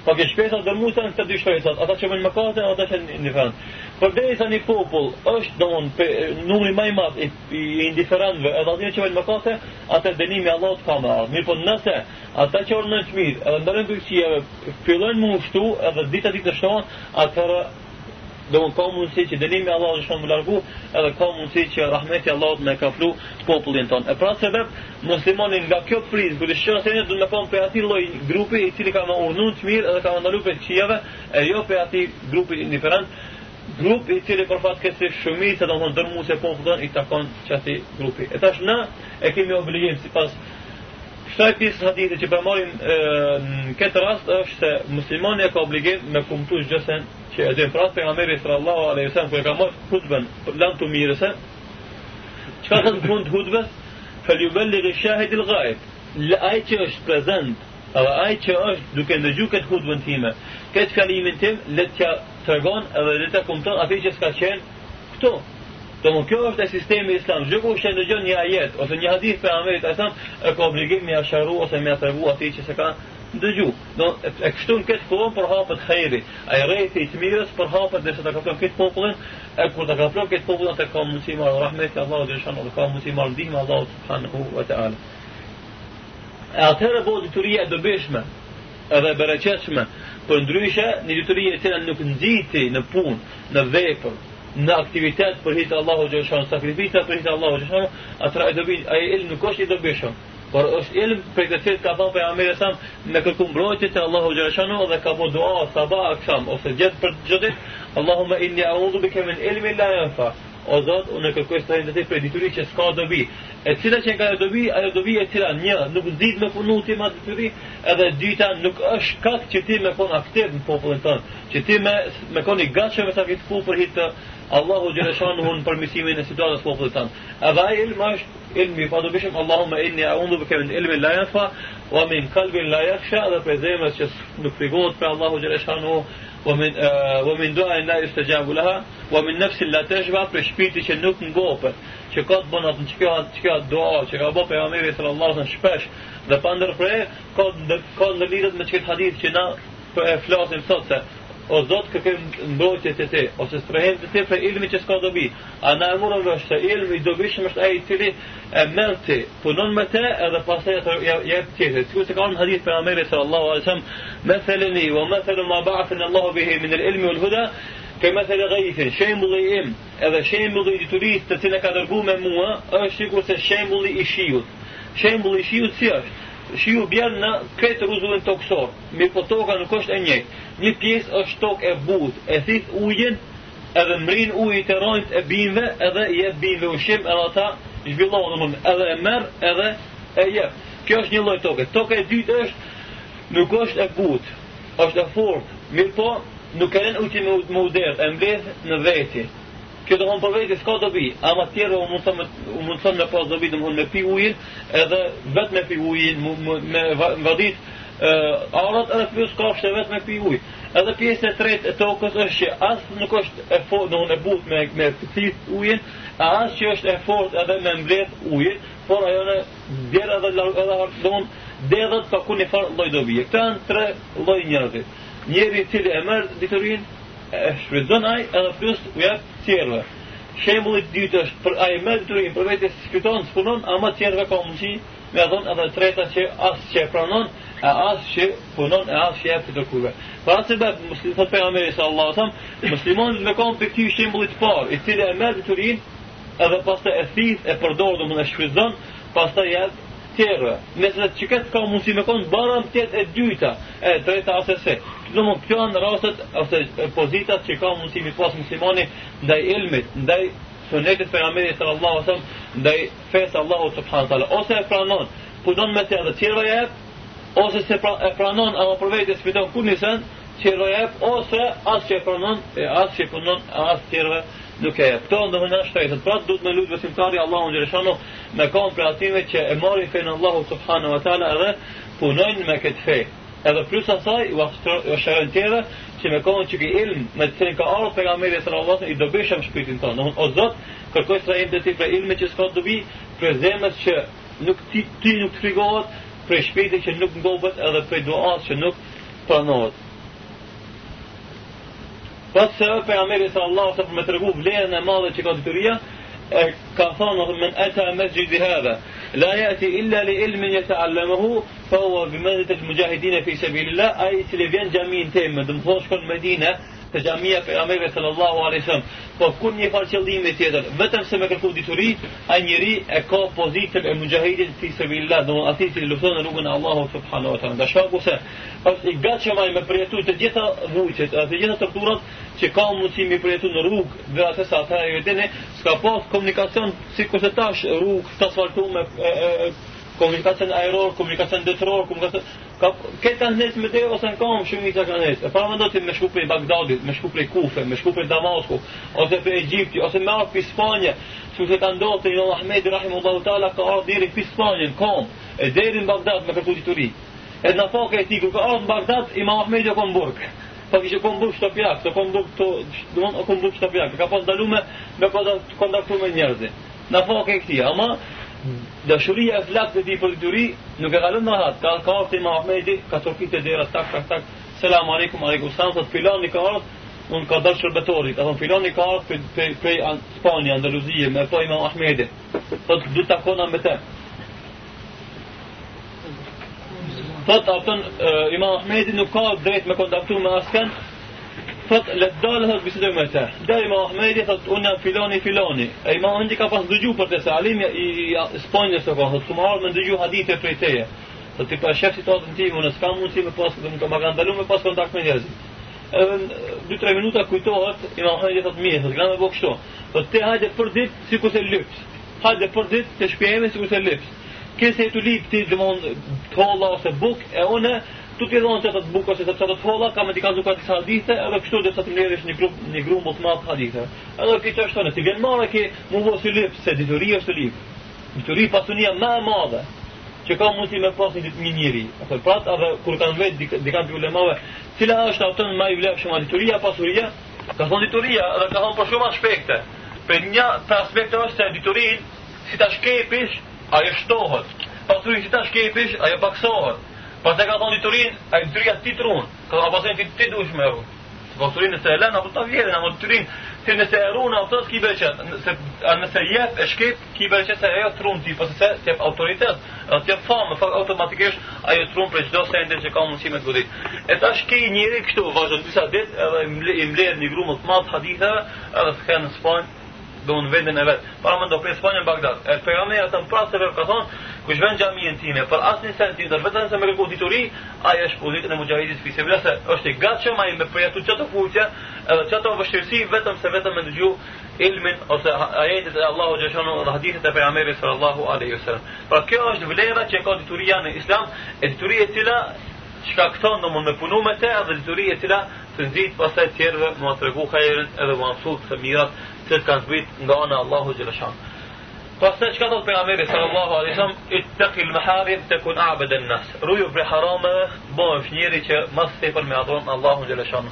Po ke shpesa dhe mu sen se dy shpesat, ata që me në mëkate, ata që në indiferent. Po Për dhe sa një popull është do në pe, numri maj madh i, i indiferentve, edhe atë që me në mëkate, atë e denimi Allah të kamë Mirë po nëse, ata që orë në të edhe ndërën të qijeve, fillojnë mu ushtu, edhe dita dita shtonë, atërë Do më ka mundësi që dënimi Allah është shumë më largu edhe ka mundësi që rahmeti Allah me ka flu popullin tonë. E pra se vetë muslimonin nga kjo prizë, këtë shqënë se një dhëmë me konë për ati loj grupi i cili ka më urnun të mirë edhe ka më ndalu për qijeve e jo për ati grupi indiferent, grupi i cili për fatë kësi shumit se do më dërmu se popullin i takon që ati grupi. E tash na e kemi obligim si pas Shtaj pjesë hadithit që përmarin në këtë rast është se muslimani e ka obligim me kumëtu gjësen që e dhe prasë për Ameri sallallahu alaihi sallam ku e ka marë hudben për lanë të mirëse që ka thënë mund hudbes për ju belli gë shahit il gajt lë aj që është prezent edhe aj që është duke ndëgju këtë hudben time këtë kalimin tim le të tërgon edhe le të kumëtu ati që s'ka qenë këto Do më kjo është e sistemi islam, zhë ku e në gjën një ajet, ose një hadith për Amerit, e sam, e ka obligim me asharu, ose me atërgu ati që se ka dëgju. Do, e, kështu në këtë kohën për hapët hejri, a i i të mirës për hapët dhe se të kaplon këtë popullin, e kur të kaplon këtë popullin, atë ka mundësi rahmet e Allahut dhe shanë, ka mundësi marë ndihme Allah, subhanahu wa ta'ala. E atëherë bo dituria e dëbishme, edhe bereqeshme, për ndryshe, një dituria e cilën nuk nëziti në punë, në vepër, në aktivitet për hitë Allahu Gjëshan, sakrifica për hitë Allahu Gjëshan, atëra e dobi, a e ilmë nuk është i dobi shumë, por është ilmë për këtë të cilë ka dhamë për e amirë e samë me kërku mbrojtje të Allahu Gjëshanu dhe ka po dua sabah a ose gjithë për gjithë, Allahu me inni a unë dhubi kemin ilmi la e mfa, o Zot, unë e kërkuj të hitë të të të e të që të të e të të të e cila një, nuk të me të të të të të dyta nuk është të që ti me të të të të të që ti me, me të të të të të të të Allahu xhaleshan hun përmirësimin e situatës së popullit tan. Edhe ai ilm është ilmi padobishëm Allahumma inni a'udhu bika min ilmin la yanfa wa min qalbin la yakhsha, edhe prej zemrës që nuk frikohet për Allahu xhaleshan hu ومن آه ومن دعاء لا يستجاب لها ومن نفس لا تشبع për shpirti që nuk ngopet, që ka të bën atë çka çka dua, që ka bëu pejgamberi sallallahu alaihi wasallam shpesh dhe pa ndërprerë ka ka ndërlidhet me çka hadith që na po e flasim sot se o Zot kërkojmë mbrojtje te te ose strehem te te për ilmin që s'ka dobi. A na e murëm vesh se ilmi i dobishëm është ai i cili e merr ti, punon me te edhe pastaj atë jep tjetër. Sikur se ka në hadith pejgamberit sallallahu alaihi wasallam, "Mathalani wa mathalu ma ba'athana Allahu bihi min al-ilmi wal huda" كمثل غيث شيمبلي ام اذا شيمبلي ديتوريت të cilën ka dërguar me mua është sikur se shembulli i shiut shembulli i shiut si është shiu bjen në këtë rruzullën toksor, me po toka nuk është e njëjtë. Një pjesë është tokë e butë, e thith ujin, edhe mrin ujë të rrojt e bimëve, edhe i e bimëve ushim, edhe ata zhvillohën në edhe e merë, edhe e jepë. Kjo është një lojtë toke. Toke e dytë është, nuk është e butë, është e fortë, mirë po, nuk e në uti më udërë, e mbëdhë në veti, Kjo dhe më përvejti s'ka dobi, ama tjere u mund sëmë me pas dobi dhe me pi ujin, edhe vetë me pi ujin, me vadit arat edhe plus ka është e vetë me pi ujin. Edhe pjesë e tretë e tokës është që asë nuk është e fortë, nuk e butë me thith ujin, a asë që është e fortë edhe me mbleth ujin, por ajo në djerë edhe dhe dhe dhe dhe dhe dhe dhe dhe dhe dhe dhe dhe tre dhe dhe dhe dhe dhe e shfrydzon ai edhe plus u jetë tjerëve. Shembulli i dytë është për ai më të për vetë shfryton, punon, ama tjerëve ka mundësi me adhon edhe treta që asë që e pranon, e asë që punon, e asë që e pëtë kurve. Për atë se bërë, muslimë, thot për nga meri sa Allah, thëm, muslimonit me konë për këti shimbulit parë, i cilë e me të edhe pas të e thith, e përdor dhe më në shfrizon, pas të jetë tjerë, me të që këtë ka mundësi me konë baram tjetë e dyta, e dreta ose se. Këtë në këtë janë rastet ose pozitat që ka mundësi me pasë muslimani ndaj ilmit, ndaj sunetit për jamiri së Allah ose ndaj fesë allahu ose ose e pranon, ku me të edhe tjerëve e ose se pra, e pranon apo për vejtë e sfiton kunisen, tjerëve ose asë që e pranon, e asë që e pranon, asë tjerëve nuk e këto në dhe në ashtë të pra të du të me lutë besimtari Allah unë gjërëshano me kam për atime që e marri fejnë Allahu subhanu wa ta'la edhe punojnë me këtë fej edhe plus asaj u asherën tjere që me kam që ki ilmë me të të një ka arë për nga mirë e sërë i do bëshem shpitin të në o zotë kërkoj së rajim të ti për ilmë që s'ka dobi, për zemës që nuk ti nuk të frigohet për shpitin që nuk ngobët edhe për duat që nuk pranohet Pas se e për Ameri pejgamberi Allah alajhi për me tërgu vlerën e madhe që ka dituria, e ka thonë dhe men eta e mes gjithi hadhe. la yati illa li ilmin të allemëhu, fa huwa e të mëgjahidin e fi a i cili vjen xhamin teme, dhe më thonë shkon në Medinë të gjamia për amerve sallallahu alesem, po kun një farë dhe tjetër, vetëm se me kërku dituri, a njëri e ka pozitën e mëgjahidit të fisë vë illa, dhe më ati që lëfëtë në rrugën e Allahu subhanahu wa ta'ala. Dashka ku se, është i gatë që maj me përjetu të gjitha vujqet, të gjitha tërturat që ka mundësi me përjetu në rrugë dhe atës sa e vetene, s'ka pas komunikacion si kështë tash rrugë, të asfaltu me, komunikacion ajror, komunikacion detror, komunikacion ka këta njerëz me të ose në kom shumë të kanë njerëz. E para mendoti me shkupe i Bagdadit, me shkupe i Kufës, me shkupe i Damaskut, ose për Egjiptin, ose me ardhi në Spanjë, si se ka ndodhur te Ahmed rahimullahu taala ka ardhur në Spanjë në kom, e deri në Bagdad me kapuçi turi. Edhe na foka e tij ku ka ardhur në Bagdad i Muhamedit ka mburg. Po kishë ka mburg të ka ka mburg to, domon ka mburg shtëpi. Ka pas dalur me me kontaktuar me njerëz. Na foka e tij, ama Dashuria e flak dhe di për të nuk e galën në hatë, ka ka orë të Ahmedi, ka të rëpite dhe e rëtë takë, takë, takë, selam alikum, alikum, sanë, të filan një ka orë, unë ka dërë shërbetori, të filan një ka orë, të prej Spani, Andaluzije, me rëto ima Ahmedi, të du të takona me te. Të të të të nuk të të me të me asken, thot dalë thot bisedoj me të. Dhe ima Ahmedi thot unë jam filoni filoni. E ima Ahmedi ka pas dëgju për të se alim i, i, i spojnës të ka. Thot kumë ardhë me dëgju hadite për i teje. Thot ti pa shef situatën ti, unë s'ka mund si me pas, dhe më ka ndalu me pas kontakt me njerëzit. Edhe 2-3 minuta kujtohet, ima Ahmedi thot mirë, thot gëna me bo kështu. Thot te hajde për ditë, si ku se lyps. Hajde për ditë, të shpjeme si se lyps. Kese e tu lip ti dhe mund tolla ose buk, e one, tu ti dhonë çata të bukur se të çata të holla, kam dikon duka të hadithe, edhe kështu do të të ndërrish një grup, një grup më të madh hadithe. Edhe kjo çështë tonë, ti vjen marrë ke mu vos i lip se dituria është lip. Dituri pasunia më e madhe që ka mundi me pas një, një njëri. Atë prat, edhe kur kanë vetë dikant dik, ulemave, cila është atë më i vlefshëm dituria pasuria? Ka thonë dituria, edhe ka thonë për shumë aspekte. Për një për aspekte është se diturin si ta shkepish, ajo shtohet. Pasurin si ta shkepish, ajo paksohet. Pas e ka thonë diturin, a i dyrja ti trunë, ka thonë a pasen ti të me ru. Se pa po Turin nëse e lënë, apo ta vjetin, a më diturin, ti nëse e runë, në autorë të kibere nëse, a nëse jep e shkip, kibere qëtë se e jo trunë ti, pas po e se tjep autoritet, a tjep famë, e fakt automatikisht, a jo trunë për qdo sende që ka mundësime të godit. E ta shkej njëri kështu, vazhën të disa dit, edhe i mlerë një grumë të matë hadithëve, edhe të kënë në Spanjë, bëu në vendin e vet. Para më do pres fonë në Bagdad. E pejgamberi ata pasë vetë ka thon, kush vën xhamin time, për asnjë centim, do vetëm se më kërku dituri, ai është pozitë në mujahidit fi sebila se është i gatshëm ai me përjetu çato kuqe, edhe çato vështirësi vetëm se vetëm me dëgju ilmin ose ajetet e Allahu xhashanu dhe hadithet e pejgamberit sallallahu alaihi wasallam. Pra kjo është vlera që ka dituria në Islam, e dituria e cila shkakton do mund të punu me te, edhe dituria e cila të nxit pastaj tjerëve mua tregu hajrin edhe mua mësu të mirat të kanë zbrit nga ana Allahu xhelashan. Pastaj çka thot pejgamberi sallallahu alaihi wasallam, ittaqi al-maharim takun a'bad an-nas. Ruju për harama, bëu fjeri që mas tepër me adhuron Allahu xhelashan.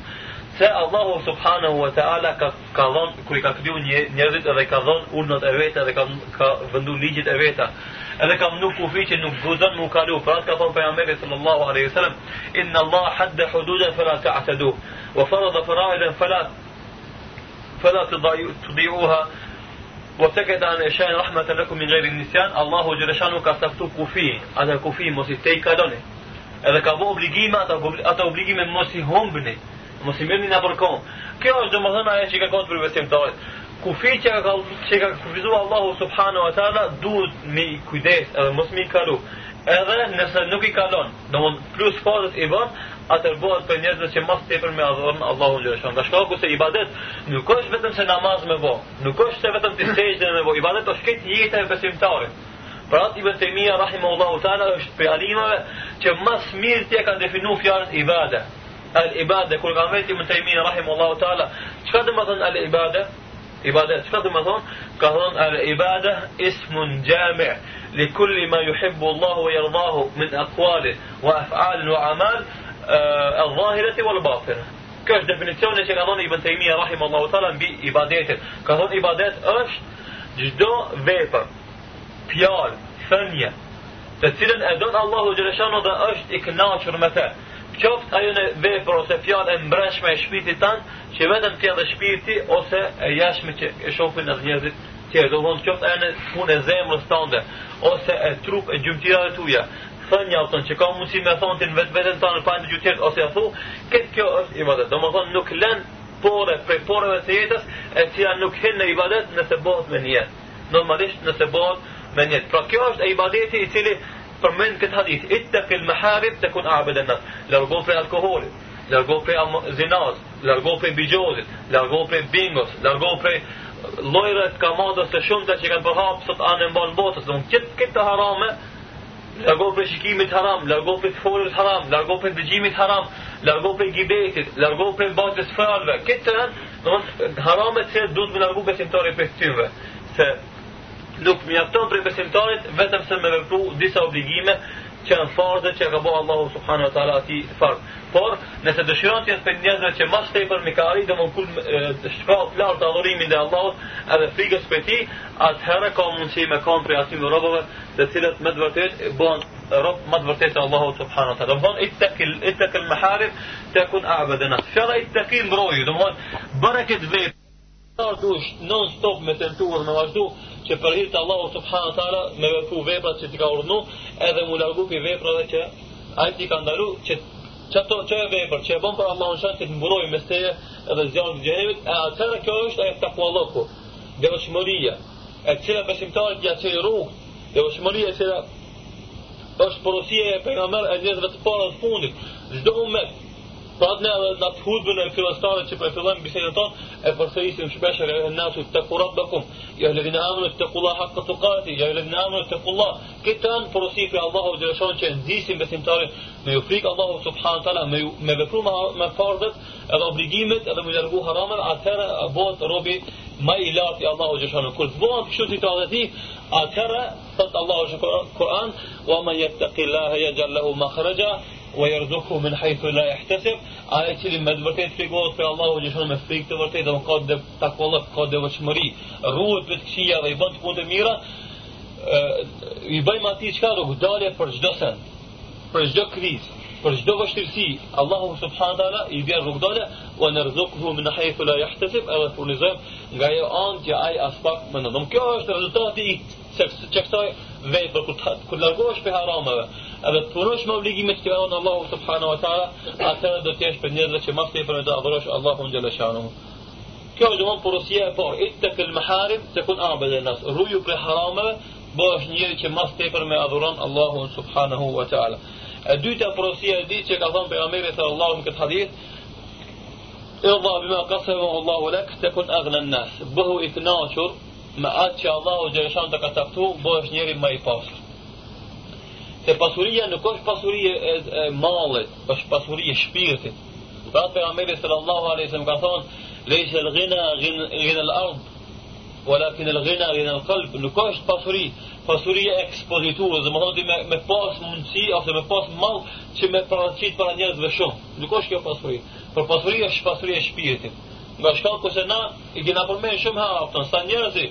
Se Allahu subhanahu wa ta'ala ka ka dhon kur i ka kriju njerëzit dhe ka dhon urnat e veta dhe ka ka vendu ligjet e veta. Edhe ka mnu kufi që nuk guzon mu kalu. Pra ka pejgamberi sallallahu alaihi wasallam, inna Allah hadda hududan fala ta'tadu wa farada fara'idan fala فلا تضيعوها وسكت عن إشان رحمة لكم من غير النسيان الله جل شانه كسبت كفي أنا كفي موسي تي كادوني إذا كابو أبليجي ما أتو أبليجي من موسي هم بني موسي مني نبركون كي أجد مظلم أي شيء كنت في الوسيم طويل كفي كفزو الله سبحانه وتعالى دود مي كديس أنا موسي مي كادو إذا نسل نوكي كادون دون بلوس فوضت إبان atër bëhet për njerëzve që mas tepër me adhuron Allahun xhaleshan. Nga shkaku se ibadet nuk është vetëm se namaz me bë, nuk është se vetëm ti sejdë me bë. Ibadet është këtë jetë e besimtarit. Pra atë Ibn Temija, rahimahullahu ta'ala, është për alimeve që mas mirë tje kanë definu fjarën ibade. Al ibade, kur kanë vetë Ibn Temija, rahimahullahu ta'ala, qka dhe më thënë al ibade? Ibadet, qka dhe më thënë? Ka thënë al ibade ismun gjami' li kulli ma juhibbu Allahu wa jardahu min akwali wa af'alin wa amal e eh, dhahirët i valbafirë. Kjo është definicioni që ka dhënë Ibn Taymija rahimallahu taala mbi ibadetin. Ka thënë ibadet është çdo vepër, fjalë, thënie, të cilën e don Allahu xhaleshanu dhe është i me të. Qoftë ajo në vepër ose fjalë e mbreshme e shpirtit tan, që vetëm ti dhe shpirti ose e jashtme që e shohin në njerëzit tjerë, do të thonë qoftë ajo në punë e zemrës tande ose e trup e gjymtyrave tuaja, thënë një autën që ka mundësi me thonë të në vetë vetën të në pajnë të gjutjetë ose a thu, këtë kjo është ibadet. Do më thonë nuk lën pore prej poreve të jetës e që nuk hinë në ibadet nëse bëhet me njetë. Normalisht nëse bëhet me njetë. Pra kjo është e ibadeti i cili përmend këtë hadith. Itë të këllë me harib të kun abede nësë. Largo prej alkoholit, largo prej zinaz, largo prej bijozit, largo prej bingos, largo prej uh, lojrët kamadës të shumta që kanë përhapë sot anë mban botës dhe unë këtë harame largo për shikimit haram, largo për folës haram, largo për djimit haram, largo për gibetit, largo për bëtës fërve, këtë të në haram e të cilët me largu besimtari për këtyve, se nuk mjafton për besimtarit, vetëm se me vepru disa obligime, që në farzë që ka bo Allahu subhanahu wa ta'ala ati farz. Por, nëse dëshiron që jetë për njëzve që mas të i për mikari, dhe më kur shka flarë të adhurimin dhe Allahu edhe frikës për ti, atëherë ka mundësi me kanë për jasim dhe robëve dhe cilët me dëvërtet bon rob më të vërtetë Allahu subhanahu wa taala. Do të thotë ittaqil maharib takun a'badana. Fjala ittaqim roju, do të thotë bërë këtë vepër. Ta non stop me tentuar me vazhdu, që për hir të subhanahu wa taala me vepru veprat që ti ka urdhnu edhe mu largu pi dhe që ai ti ka ndalu që çato që e vepër që e bën për Allahun shan të mbrojë me se edhe zjarrin e xhenemit e atëra kjo është ajo takwa dhe devshmëria e cila besimtarët ja çojnë rrugë devshmëria e cila është porosia e pejgamberit e njerëzve të parë të fundit çdo metë Sot ne edhe në të hudbën e këtë stave që për e fillojmë bisedën tonë, e përsërisim shpesher e nësu të kurat rabbakum, ja e levinë amënë të kulla haqë të kati, ja e levinë amënë të kulla, Këtë janë për Allahu xhaleshon që ndisim besimtarin me ju frikë Allahu subhanë tala, me vepru me fardet, edhe obligimet edhe me lërgu haramën, atëherë bëhet robi ma i lartë i Allahu dhe shonë. Kërë të bëhet kështu situata atëherë thot Allahu Kur'an, "Wa man të yaj'al lahu makhraja" wa yarzuquhu min haythu la yahtasib ai cili me vërtet figohet se Allahu i jeton me frikë të vërtetë dhe ka dhe takolla ka dhe vëshmëri rruhet vetë kësia dhe i bën punë të mira i bëjmë atij çka do dalë për gjdo sen për gjdo krizë për gjdo vështirësi Allahu subhanahu taala i vjen rrugdale wa narzuquhu min haythu la yahtasib ai furnizon nga ai anë që aj aspak më ndonjë kjo është rezultati i se çeftoj vej për kur kur largohesh për haramave, edhe të punosh me obligimet që kanë Allahu subhanahu wa taala, atëherë do të jesh për njerëz që më tepër do avrosh Allahu xhala shanu. Kjo është domon porosia e parë, itta të maharib takun e nas, ruju për haramave, bëhesh njëri që më tepër me adhuron Allahu subhanahu wa taala. E dyta porosia e ditë që ka thënë pejgamberi sallallahu alaihi wasallam hadith, Ilva bima kasëve Allahu lek, tekun agnen nas. Bëhu i të me atë që Allahu Gjereshan të ka taftu, është njeri më i pasur. Se pasuria nuk është pasuria e, e malet, është e shpirtit. Dhe atë pra, për Ameri sallallahu a.s. më ka thonë, lejshë lë gina gina lë ardhë, o lakin lë gina gina lë nuk është pasuri, pasuria ekspozitur, dhe më thonë ti me, me pas mundësi, ose me pas malë, që me pranëqit për njerëzve shumë. Nuk është kjo pasurie, për pasuria është pasurie shpirtit me shkaku se na i gjena përmenë shumë ha sa njerëzi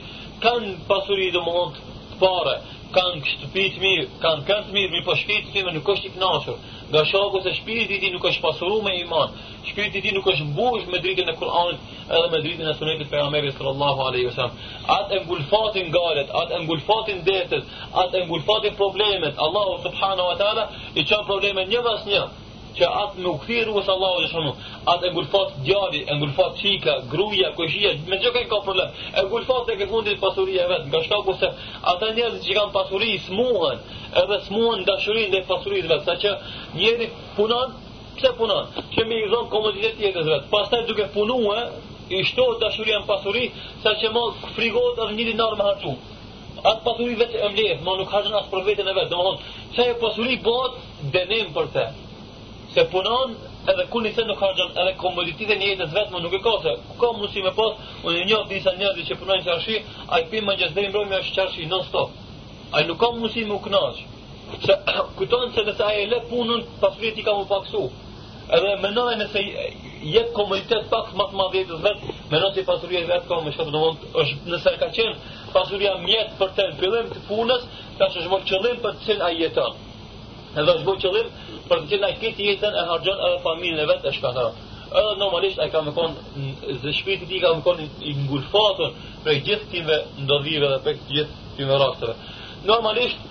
kanë pasuri dhe mund të pare, kanë të mirë, kanë kërt mirë, mi për po shkrit të nuk është i knasur, nga shkaku se shpiriti ti nuk është pasuru me iman, i ti nuk është mbush me dritën e Kur'anit edhe me dritën e sunetit për pejgamberit sallallahu alaihi wasallam. Atë e ngulfatin galet, atë e ngulfatin detet, atë e ngulfatin problemet, Allahu subhanahu wa ta'ala i qanë problemet një vas një, që atë nuk thirru e sallahu dhe shonu atë e ngulfat djali, e ngulfat qika, gruja, kojshia, me gjëka i ka problem e ngulfat dhe këtë fundit pasurin e vetë nga shtaku se ata njerën që kanë pasurin i smuhen edhe smuhen nga shurin dhe pasurin vetë sa që njeri punan, pse punan? që me i zonë komoditet jetës vetë pas taj duke punu e i shtohet dashuria në pasurin sa që ma frigot edhe njëri nërë me hartu atë pasurin vetë e mlehë ma nuk hajën asë për vetën e vetë dhe ma thonë, që e bot, denim për te se punon edhe ku nisë nuk ka edhe komoditetin e jetës vetëm nuk e ka se ku ka mundësi me pas, unë e njoh disa njerëz që punojnë çarshi, ai pi më gjithë ditën rrymë është çarshi non stop. Ai nuk ka mundësi me u Se <clears throat> kujton se nëse ai e lë punën, pasuret i ka u paksu. Edhe më ndonë nëse jetë komoditet pak më të madhe të më ndonë pasuria e vet ka më shumë domon është nëse ka qenë pasuria mjet për të fillim të punës, tash është më qëllim për të cilën ai jeton edhe është bëjë qëllim për të qëllë në këtë jetën e hargjën edhe familën e vetë e shkatëra edhe normalisht ai ka më konë zë shpiti ti ka më konë i ngulfatën për e gjithë timve ndodhive dhe për e gjithë timve rastëve normalisht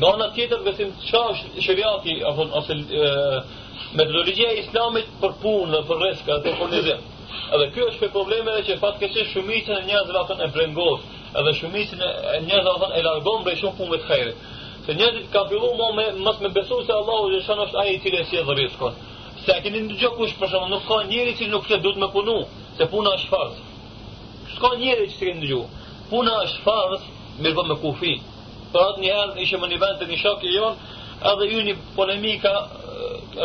nga në tjetër besim të qa është shëriati ose e islamit për punë dhe për reska dhe për dhe edhe kjo është për probleme dhe që fatë kështë e njëzëve atën e brengos, edhe shumicën e njëzëve atën e largon brej shumë punëve të kajrit Se njerëzit kanë filluar më me më besu se Allahu dhe shon është ai i cili e sjell rrezikun. Se a keni ndëgjë kush për shkak nuk ka njerëz që nuk të duhet më punu, se puna është fars. S'ka njerëz që të kenë Puna është fars, mirë po me kufi. Por atë njerëz ishte në vend të një shoku i jon, edhe hyni polemika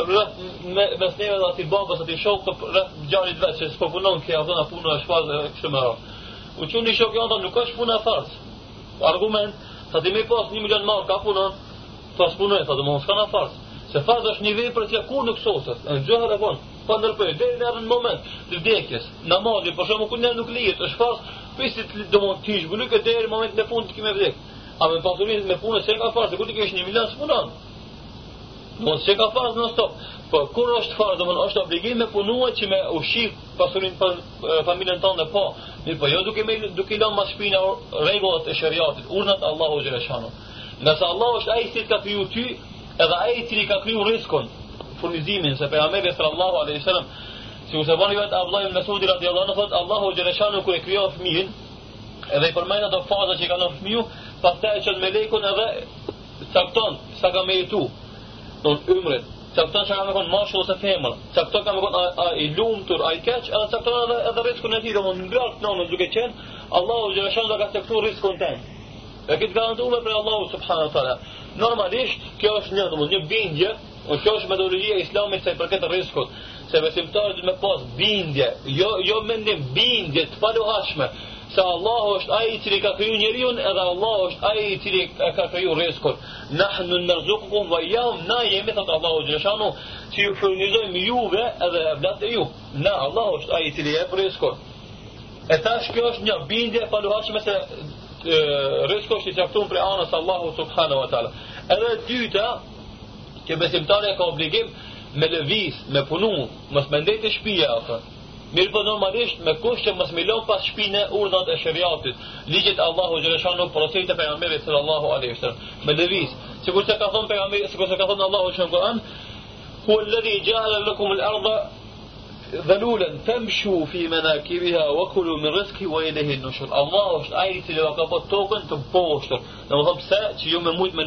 rrëf me vesneve dhe ati babës ati shokë të gjarit vetë që s'po punon kja dhona puna është fars, dhe më U që një nuk ka puna farës. Argument, Sa ti me pas 1 milion mark ka punon, pas punoj, sa do mos kanë afars. Se fazi është një vepër që kur nuk sotet, e gjë e vonë, Po ndërpoj deri në atë moment të vdekjes, në mali, por shumë kur nuk lihet, është fazi pse ti do mos ti zgjuni nuk e deri në moment në fund ti më vdek. A me pasurin me punë, se ka fazë, kur ti ke 1 milion s'punon. Mos se ka fazë në stop. Po kur është farë, domthonë është obligim me punuar që me ushqim pasurin për familjen tonë po. Mirë, po jo duke me duke i lënë mashpinë rregullat e shariatit, urnat Allahu xhela shanu. Nëse Allah është ai që ka kriju ty, edhe ai i ka kriju rrezikun, furnizimin se pejgamberi sallallahu alaihi wasallam Si u bani vetë Abdullah ibn Mesud i anhu, në thot, Allahu Gjereshanu ku e kryo fëmijin, edhe i përmajnë ato faza që i ka në fëmiju, e me lejkun edhe cakton, sa ka me i tu, cakton që ka me konë ose femër, cakton ka me konë a, i lumëtur, a i keq, edhe cakton edhe, edhe riskën e ti, dhe më në të duke qenë, Allahu Gjereshan dhe ka cakton riskën të në. E këtë garantume për Allahu Subhanahu wa Ta'ala. Normalisht, kjo është një, dhe një bindje, o kjo është metodologia islamit se i këtë riskët, se besimtarit me pas bindje, jo, jo mendim bindje të paluhashme, se Allah është ai i cili ka kriju njeriu edhe Allah është ai i cili e ka kriju rrezkun. Nahnu narzuqu wa yawm na yemetu Allahu jashanu ti ju furnizoj juve edhe vlatë e ju. Na Allah është ai i cili e prishkon. E tash kjo është një bindje pa luhashme se rrezko është i caktuar për anës Allahu subhanahu wa taala. Edhe dyta që besimtari ka obligim me lëviz, me punu, mësë mendejt e shpija, Mirë për normalisht me kush që mos milon pas shpine urdhat e shëriatit, ligjit Allahu Gjereshanu, procesit e pejgamberit sallallahu alaihi wasallam. Me dëviz, si kur se ka thonë si kur se ka thonë Allahu në Kur'an, hu lëdhi i gjahle lëkum lë ardha dhe dhalulan tamshu fi manakibiha wa kulu min rëzki, wa i ilayhi në nushur Allahu është ai i va ka bërë tokën të poshtër. në më Domethënë pëse që ju më mujt me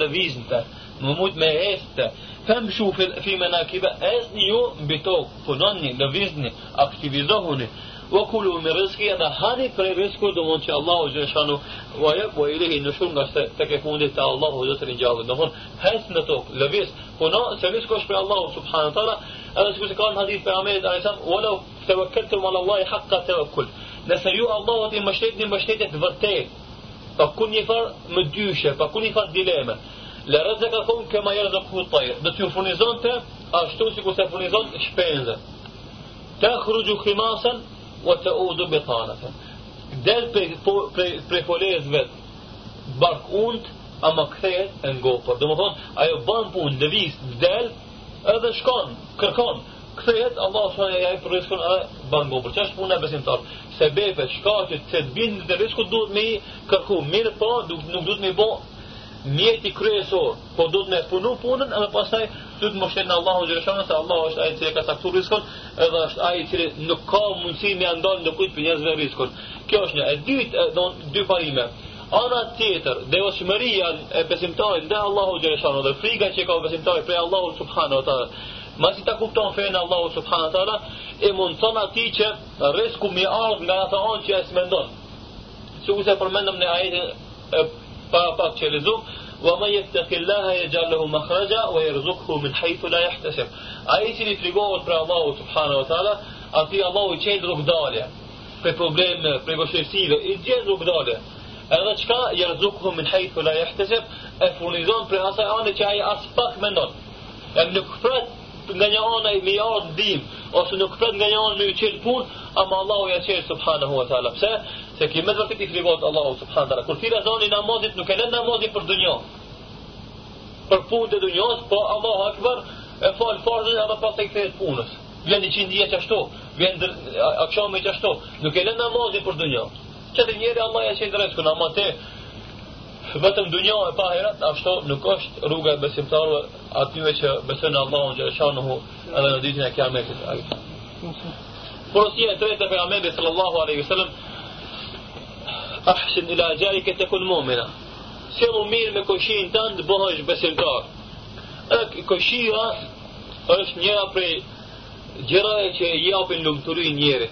të, më mujt me heshtë, فامشوا في في مناكب اذنيو بتو فنوني لفيزني اكتيفيزوني وكلوا من رزقي انا هاني في رزقو دومون شاء الله جل شانو ويب واليه نشون غاس تكفوني تا الله جل جاوب دومون هاس نتو لفيز فنو سميس كوش في الله سبحانه وتعالى انا سكوزي كان حديث في عمليه عليه السلام ولو توكلتم على الله حق توكل نسيو الله وتي مشتيت مشتيت فرتيت فكوني فر مديوشه فكوني فر ديليمه Le rëzë ka thonë këma jelë dhe këtë dhe të ju furnizon të, ashtu si ku se furnizon të shpenze. Te hrugju khimasën, o të u dhe me thanët. Del pre po, kolejës vetë, bark und, ama më këthejët e ngopër. Dhe më thonë, ajo ban punë, dhe visë, del, edhe shkon, kërkon, këthejët, Allah së në jajë për riskon, a ban ngopër. Qa punë e besim Se bepe, shkatit, se të bindë, në riskon duhet me kërku, mirë po, nuk duhet me mjetë i kryesor, po do të me punu punën, edhe pasaj du të më shetë në Allahu Gjereshanë, se Allahu është aji që e ka saktur riskon, edhe është aji që nuk ka mundësi me andalë në kujtë për njëzve riskon. Kjo është një, e dytë, e dy parime. Ana tjetër, dhe o shmëria e besimtarit dhe Allahu Gjereshanë, dhe friga që ka besimtarit prej Allahu Subhanë, o Ma si ta kupton fejnë Allahu Subhanët Ala, e mund të në ati që rrisku mi ardhë nga ata onë që e smendon. Sukuse përmendëm në ajetën فاق شي لزوم ومن يتق الله يجعل له مخرجا ويرزقه من حيث لا يحتسب Ai cili prigovor për Allahu subhanahu wa taala, aty Allahu i çel rrugdalje për probleme, për vështirësive, i gjen rrugdalje. Edhe çka yerzuqhu min haythu la yahtasib, e furnizon për asaj anë që ai as pak mendon. Edhe nuk pret nga një anë i miliard dim, ose nuk pret nga një anë me i çel punë, ama Allahu ja çel subhanahu wa taala. Pse? se ki me vërtit i ti Allahu subhanëtara. Kur thira zoni namazit, nuk e lënë namazit për dënjo. Për punë të dënjos, po Allahu akbar e falë e ama pas e këtë punës. Vjen një qindje ashtu, vjen dër, akshame që ashtu, nuk e lënë namazit për dënjo. Qëtë njeri Allah e qenë i drejtë, këna te, vetëm dënjo e pa herat, ashtu nuk është rruga e besimtarëve atyve që besën Allahu në gjërëshanuhu edhe në ditën e kiametit. Porosia e tretë e pejgamberit sallallahu alaihi wasallam ahsin ila jari ke tekun mumina. Sjellu mirë me koshin tënë të bëhësh besimtar. Dhe koshia është njëra prej gjërave që i japin lumturi njerit.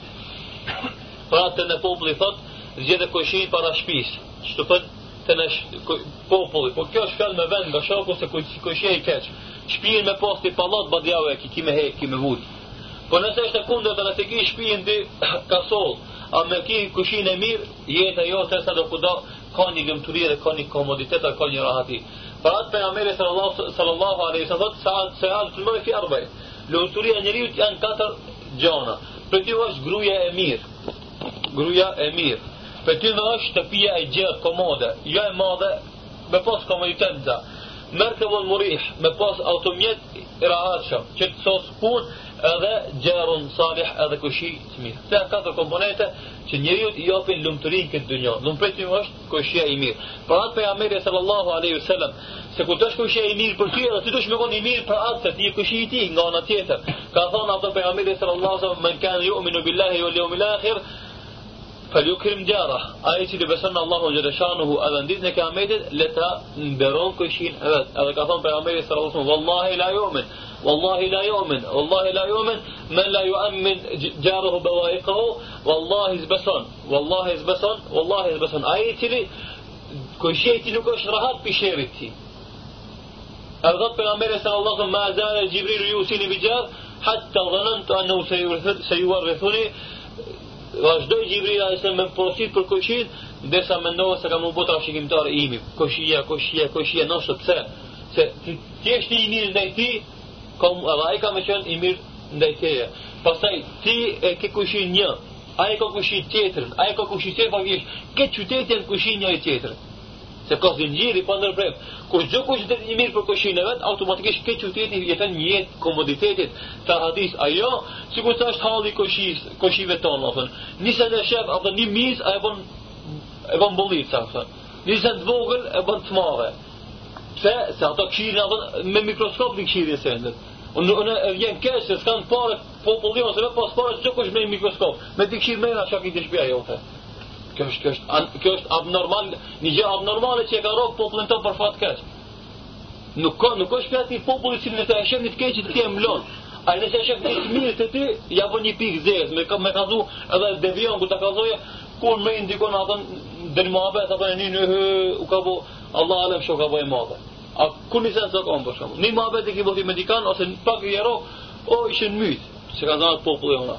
Pra të në populli thot, zgjede koshin para shpis. Që të pët të në sh... populli. Po kjo është fjallë me vend, nga shoku se koshia i keqë. Shpijin me posti palat, badjave, ki kime hek, kime vujtë. Po nëse është e kundër të nëse ki shpijin ti <clears throat> ka a me ki kushin e mirë, jetë e jo, se sa do kudo, ka një gëmëturi dhe ka një komoditet, ka një rahati. Pra atë për Ameri sallallahu, sallallahu alai, sa thotë, se alë të al, mërë fi arbej, lëmëturia njëriut janë katër gjona, për ty është gruja e mirë, gruja e mirë, për ty është të pia e gjërë, komode, jo e madhe, me pos komoditet dhe, mërë të vonë murih, me pos automjet i rahatëshëm, që të sos punë, edhe gjerën salih edhe kushi të mirë. Këta janë katër komponente që njëriut i opin lumëtërin këtë dë njërë. Nëmë prejtë është kushia i mirë. Pra atë për Ameri sallallahu aleyhi sallam, se ku të është kushia i mirë për tjë, dhe të të është me konë i mirë për atë, se të i kushi i ti nga në tjetër. Ka thonë atë për Ameri sallallahu aleyhi sallam, me në kanë ju, minu billahi, jo leo milahir, فليكرم جاره آيتي لبسنا الله جل شانه أذن ديزنا كاميدت لتا نبرون كشين أبد هذا كثم بيغمبري صلى الله عليه وسلم والله لا يؤمن والله لا يؤمن والله لا يؤمن من لا يؤمن جاره بوائقه والله يزبسون والله يزبسون والله يزبسون آيتي لي كشيتي لكش رهات بشيرتي أرغب بيغمبري صلى الله عليه وسلم ما زال جبريل يوصيني بجار حتى ظننت أنه سيورثني vazhdoj Gjibril a.s. me profit për këshit dhe sa me ndohë se ka mu bota shikimtar e imi këshia, këshia, këshia, nështë pëse se të tjesht i mirë ndaj ti edhe a i ka me qenë i mirë ndaj tjeje pasaj ti e ke këshin një a i ka këshin tjetër, a i ka këshin tjetërn këtë qytetjen këshin një i tjetër se ka zinjiri pa ndërprem. Kur çdo kush do të jetë mirë për koshin e vet, automatikisht ke qytetin jeton një jetë komoditetit. Sa hadis ajo, sikur sa është halli kushis, koshive tonë, do të thonë. Nisë të shef apo një mis, ajo bën e bën bollica, do të thonë. Nisë të vogël e bën të madhe. Pse? Se ato kishin apo me mikroskop di kishin se ndër. Unë unë e vjen keq s'kan parë popullion se vetë pas parë çdo kush me mikroskop. Me dikshin mëna çka i dëshpia jote. Jo, kjo është kjo është kjo është abnormal, një gjë abnormale që e ka rrok popullin tonë për fat keq. Nuk ka nuk është për ti popullin që vetë e shën në keq të kem lon. Ai nëse e të mirë të ti, ja vë një pikë zez, me me ka thu edhe devion ku ta ka thoje kur më indikon atë del mohabe ata ne një u ka bu Allah alem shoku ka bu mohabe. A ku nisi sa kom për shkak? Një mohabe ti ki bëti medikan ose pak i jero, o ishin myt, se kanë dhënë populli ona.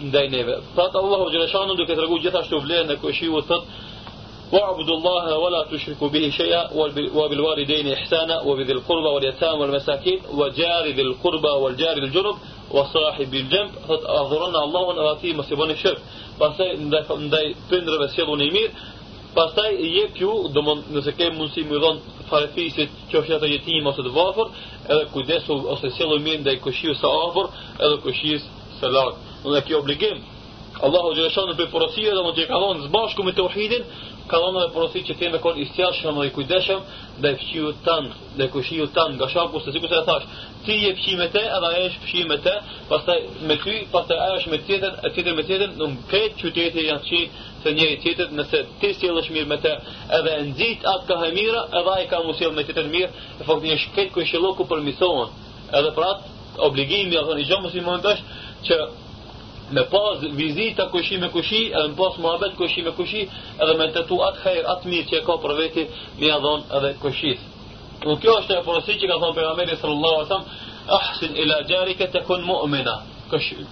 ndaj neve. Thot Allahu xhaleshanu duke treguar gjithashtu vlerën e këshillit thot bil qurba wal yatama wal masakin wa jari bil qurba wal jari al junub wa sahib al jamb الجنب adhuruna الله أن أغاتي مسيبان shirk pastaj ndaj ndaj pendrave sjellun i mir pastaj i jep ju, domon nëse ke mundsi më dhon farefisit që është ato jetim ose të vafur edhe kujdesu ose sjellu mirë ndaj këshilës së afër, edhe kushis së lartë. dhe kjo obligim. Allahu Gjeleshanu për porosive dhe më të ka zbashku me të uhidin, ka dhonë dhe porosit që të jenë kon istjashëm dhe i kujdeshëm dhe i fqiu tanë, dhe i kushiu tanë, nga shaku se si kusë e thash, ti je fqi me te edhe e është fqi me te, pastaj me ty, pastaj e është me tjetër, e tjetër me tjetër, në në ketë qytetit janë që se njëri tjetër, nëse ti si edhe mirë me te, edhe e nëzit atë ka e mira, edhe e ka musil me tjetër mirë, e fakt një shketë kushiloku për misohen, edhe pra atë obligimi, edhe një gjë musimon të që me pas vizita kushi me kushi edhe me pas muhabet kushi me kushi edhe me të tu atë kajrë atë mirë që e ka për veti me adhon edhe kushis u kjo është e porosi që ka thonë për ameri sallallahu atëm ahsin ila gjarike të kun mu'mina,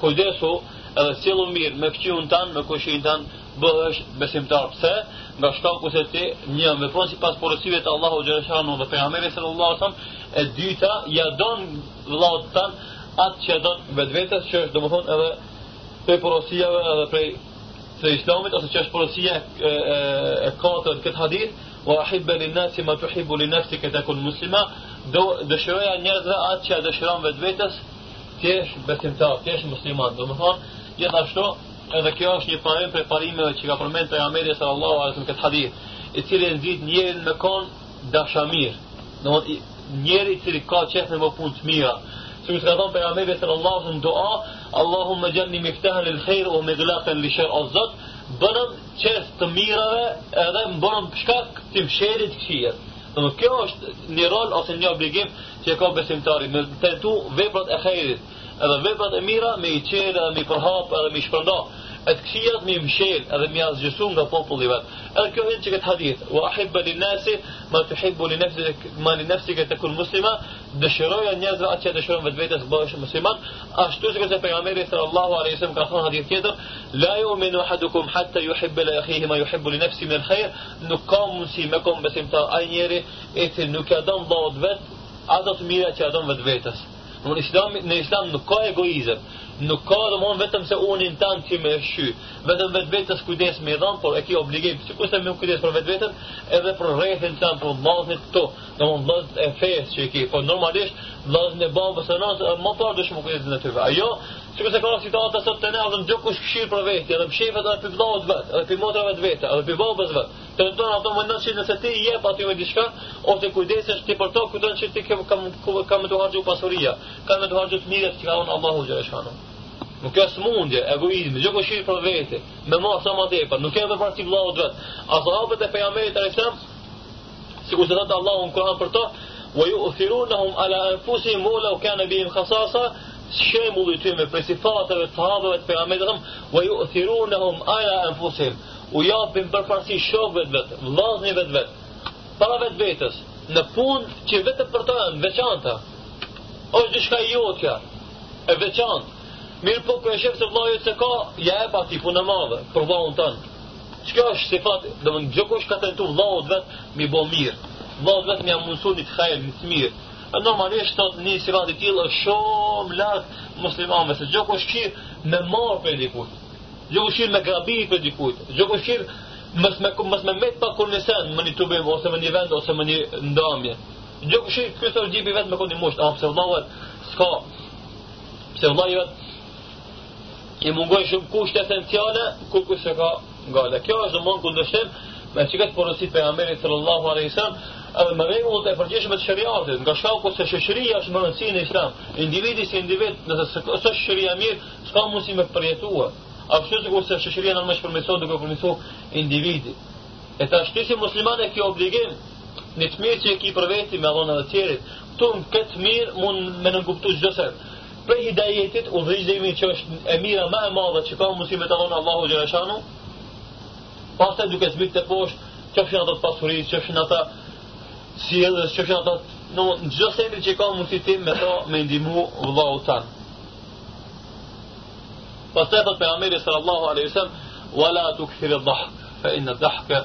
kujdesu edhe cilu mirë me këqiu tanë me kushin tanë bëhësh besimtar pëse nga shkaku se ti një me pas si porosive të allahu gjereshanu dhe për ameri sallallahu atëm e dyta jadon vlaut të tanë atë që don do që është edhe prej porosijave edhe prej se islamit ose që është porosia e, e, e katërt këtë hadith wa ahibbe li nasi ma tu hibbu li nasi këtë akun muslima do dëshiroja njerëzve atë që e dëshiron vetë vetës tjesh besimtar, tjesh musliman do më thonë gjithashtu edhe kjo është një parim prej parimeve që ka përmend për Ahmedi sallallahu alaihi wasallam këtë hadith i cili nxit me kon dashamir do të i cili ka qenë në punë të mira sikur ka thënë pejgamberi sallallahu alaihi wasallam dua Allahu me gjenni me ftehe në lëkhejrë o me gëllatë në o zëtë, bërën qësë të mirëve edhe më bërën pëshka këtë më shërit këshirë. Dhe më kjo është një rol ose një obligim që e ka besimtari, me të tu veprat e khejrit, edhe veprat e mira me i qërë edhe me i përhapë edhe me i atë këshijat me i mshel edhe me asgjësu nga populli vet. Edhe kjo hyn çka hadith, wa uhibbu lin-nasi ma tuhibbu li nafsik ma li nafsika takun muslima, dëshiroja njerëzve atë që dëshiron vetvetes bëhesh musliman, ashtu sikur te pejgamberi sallallahu alaihi wasallam ka thënë hadith tjetër, la yu'minu ahadukum hatta yuhibba li akhihi ma yuhibbu li nafsihi min al-khair, nuk ka mundsi me kom besimtar ai njeri e cili nuk ja don vllaut vet, ato të mira që ja don vetvetes. Në islam, në islam nuk ka egoizëm, nuk ka dhe mund vetëm se unë i në tanë që me shqy, vetëm vetë vetës kujdes me i dhamë, por e ki obligim, që ku se me më kujdes për vetë vetën, edhe për rrethin të tanë, për vlasnit të to, dhe mund vlasnit e fejës që po e ki, por normalisht vlasnit e babë së nësë, e më parë dëshë më kujdes në të vetë. Ajo, që ku se ka situatë të të ne, dhe më gjokush këshirë për vetë, edhe më shqefët edhe për vlasnit vetë, edhe për motrave të vetë, edhe për vabës vetë të ndonë ato mëndon që nëse ti je pa ty me diska, ose kujdesesh ti për to, kujdon që ti kem, kam, kam me të hargju pasuria, kam me të hargju të mire, që ka unë Allahu gjërë shkano. Nuk ka smundje, egoizmi, gjë ko shirë për vete, me ma sa ma depa, nuk ka dhe parti vlahu të A sahabët e pejamerit të rektem, si ku se thëtë Allahu në Kur'an për to, wa ju uthiru në hum ala enfusi mola u kene bihim khasasa, shemulli ty me presifateve të sahabëve të pejamerit të rektem, wa ju uthiru në hum ala enfusi u japim për parësi shokve të vetë, vlazni vetë vetë, para vetë vetës, në punë që vetë për të janë, veçanta, është një shka i otë kja, e veçantë, mirë po për e shëfë se vlajët se ka, ja e pa ti punë e madhe, për vlajën të tënë, që kjo është si fatë, dhe më në gjoko është ka të nëtu vlajët vetë, mi bo mirë, vlajët vetë mi a mundësun Në normalisht të një sirat i tjilë është shumë lakë muslimanve, se gjokë është me marë për e Jo këshirë me gabi i për dikujtë. Jo këshirë mës me, mës me metë pa kur nësen të bimë, ose më një vend, ose më ndamje. Jo këshirë këto është vetëm me këndi mushtë. A, ah, pëse vëllahu s'ka. Pëse vëllahu i vetë, i mungoj shumë kushtë esenciale, ku kushtë ka gale. Kjo është në mund këndështim, me që porosit për Amerit sallallahu a.s.m. edhe me regullët e përgjeshme të shëriatit, nga shkaku se shëshëria është më nësi në islam, individi si individ, nëse së shëshëria mirë, s'ka mund si me përjetuar. A përshë të kurse shëshëri janë në më shpërmeson duke përmeson individi. E ta ti si musliman e kjo obligim në të mirë që e ki përveti me adhona dhe tjerit. Këtu në këtë mirë mund me në nënkuptu që gjësër. Pre hidajetit u dhërgjë dhe imi që është e mira ma e madhe që ka më musim të adhona Allahu Gjereshanu. Pas të duke zbik të poshtë që është në atë pasurit, që është në atë sielës, që ë Pastaj thot pejgamberi sallallahu alaihi wasallam, "Wala tukthir ad-dhahk, fa inna ad-dhahka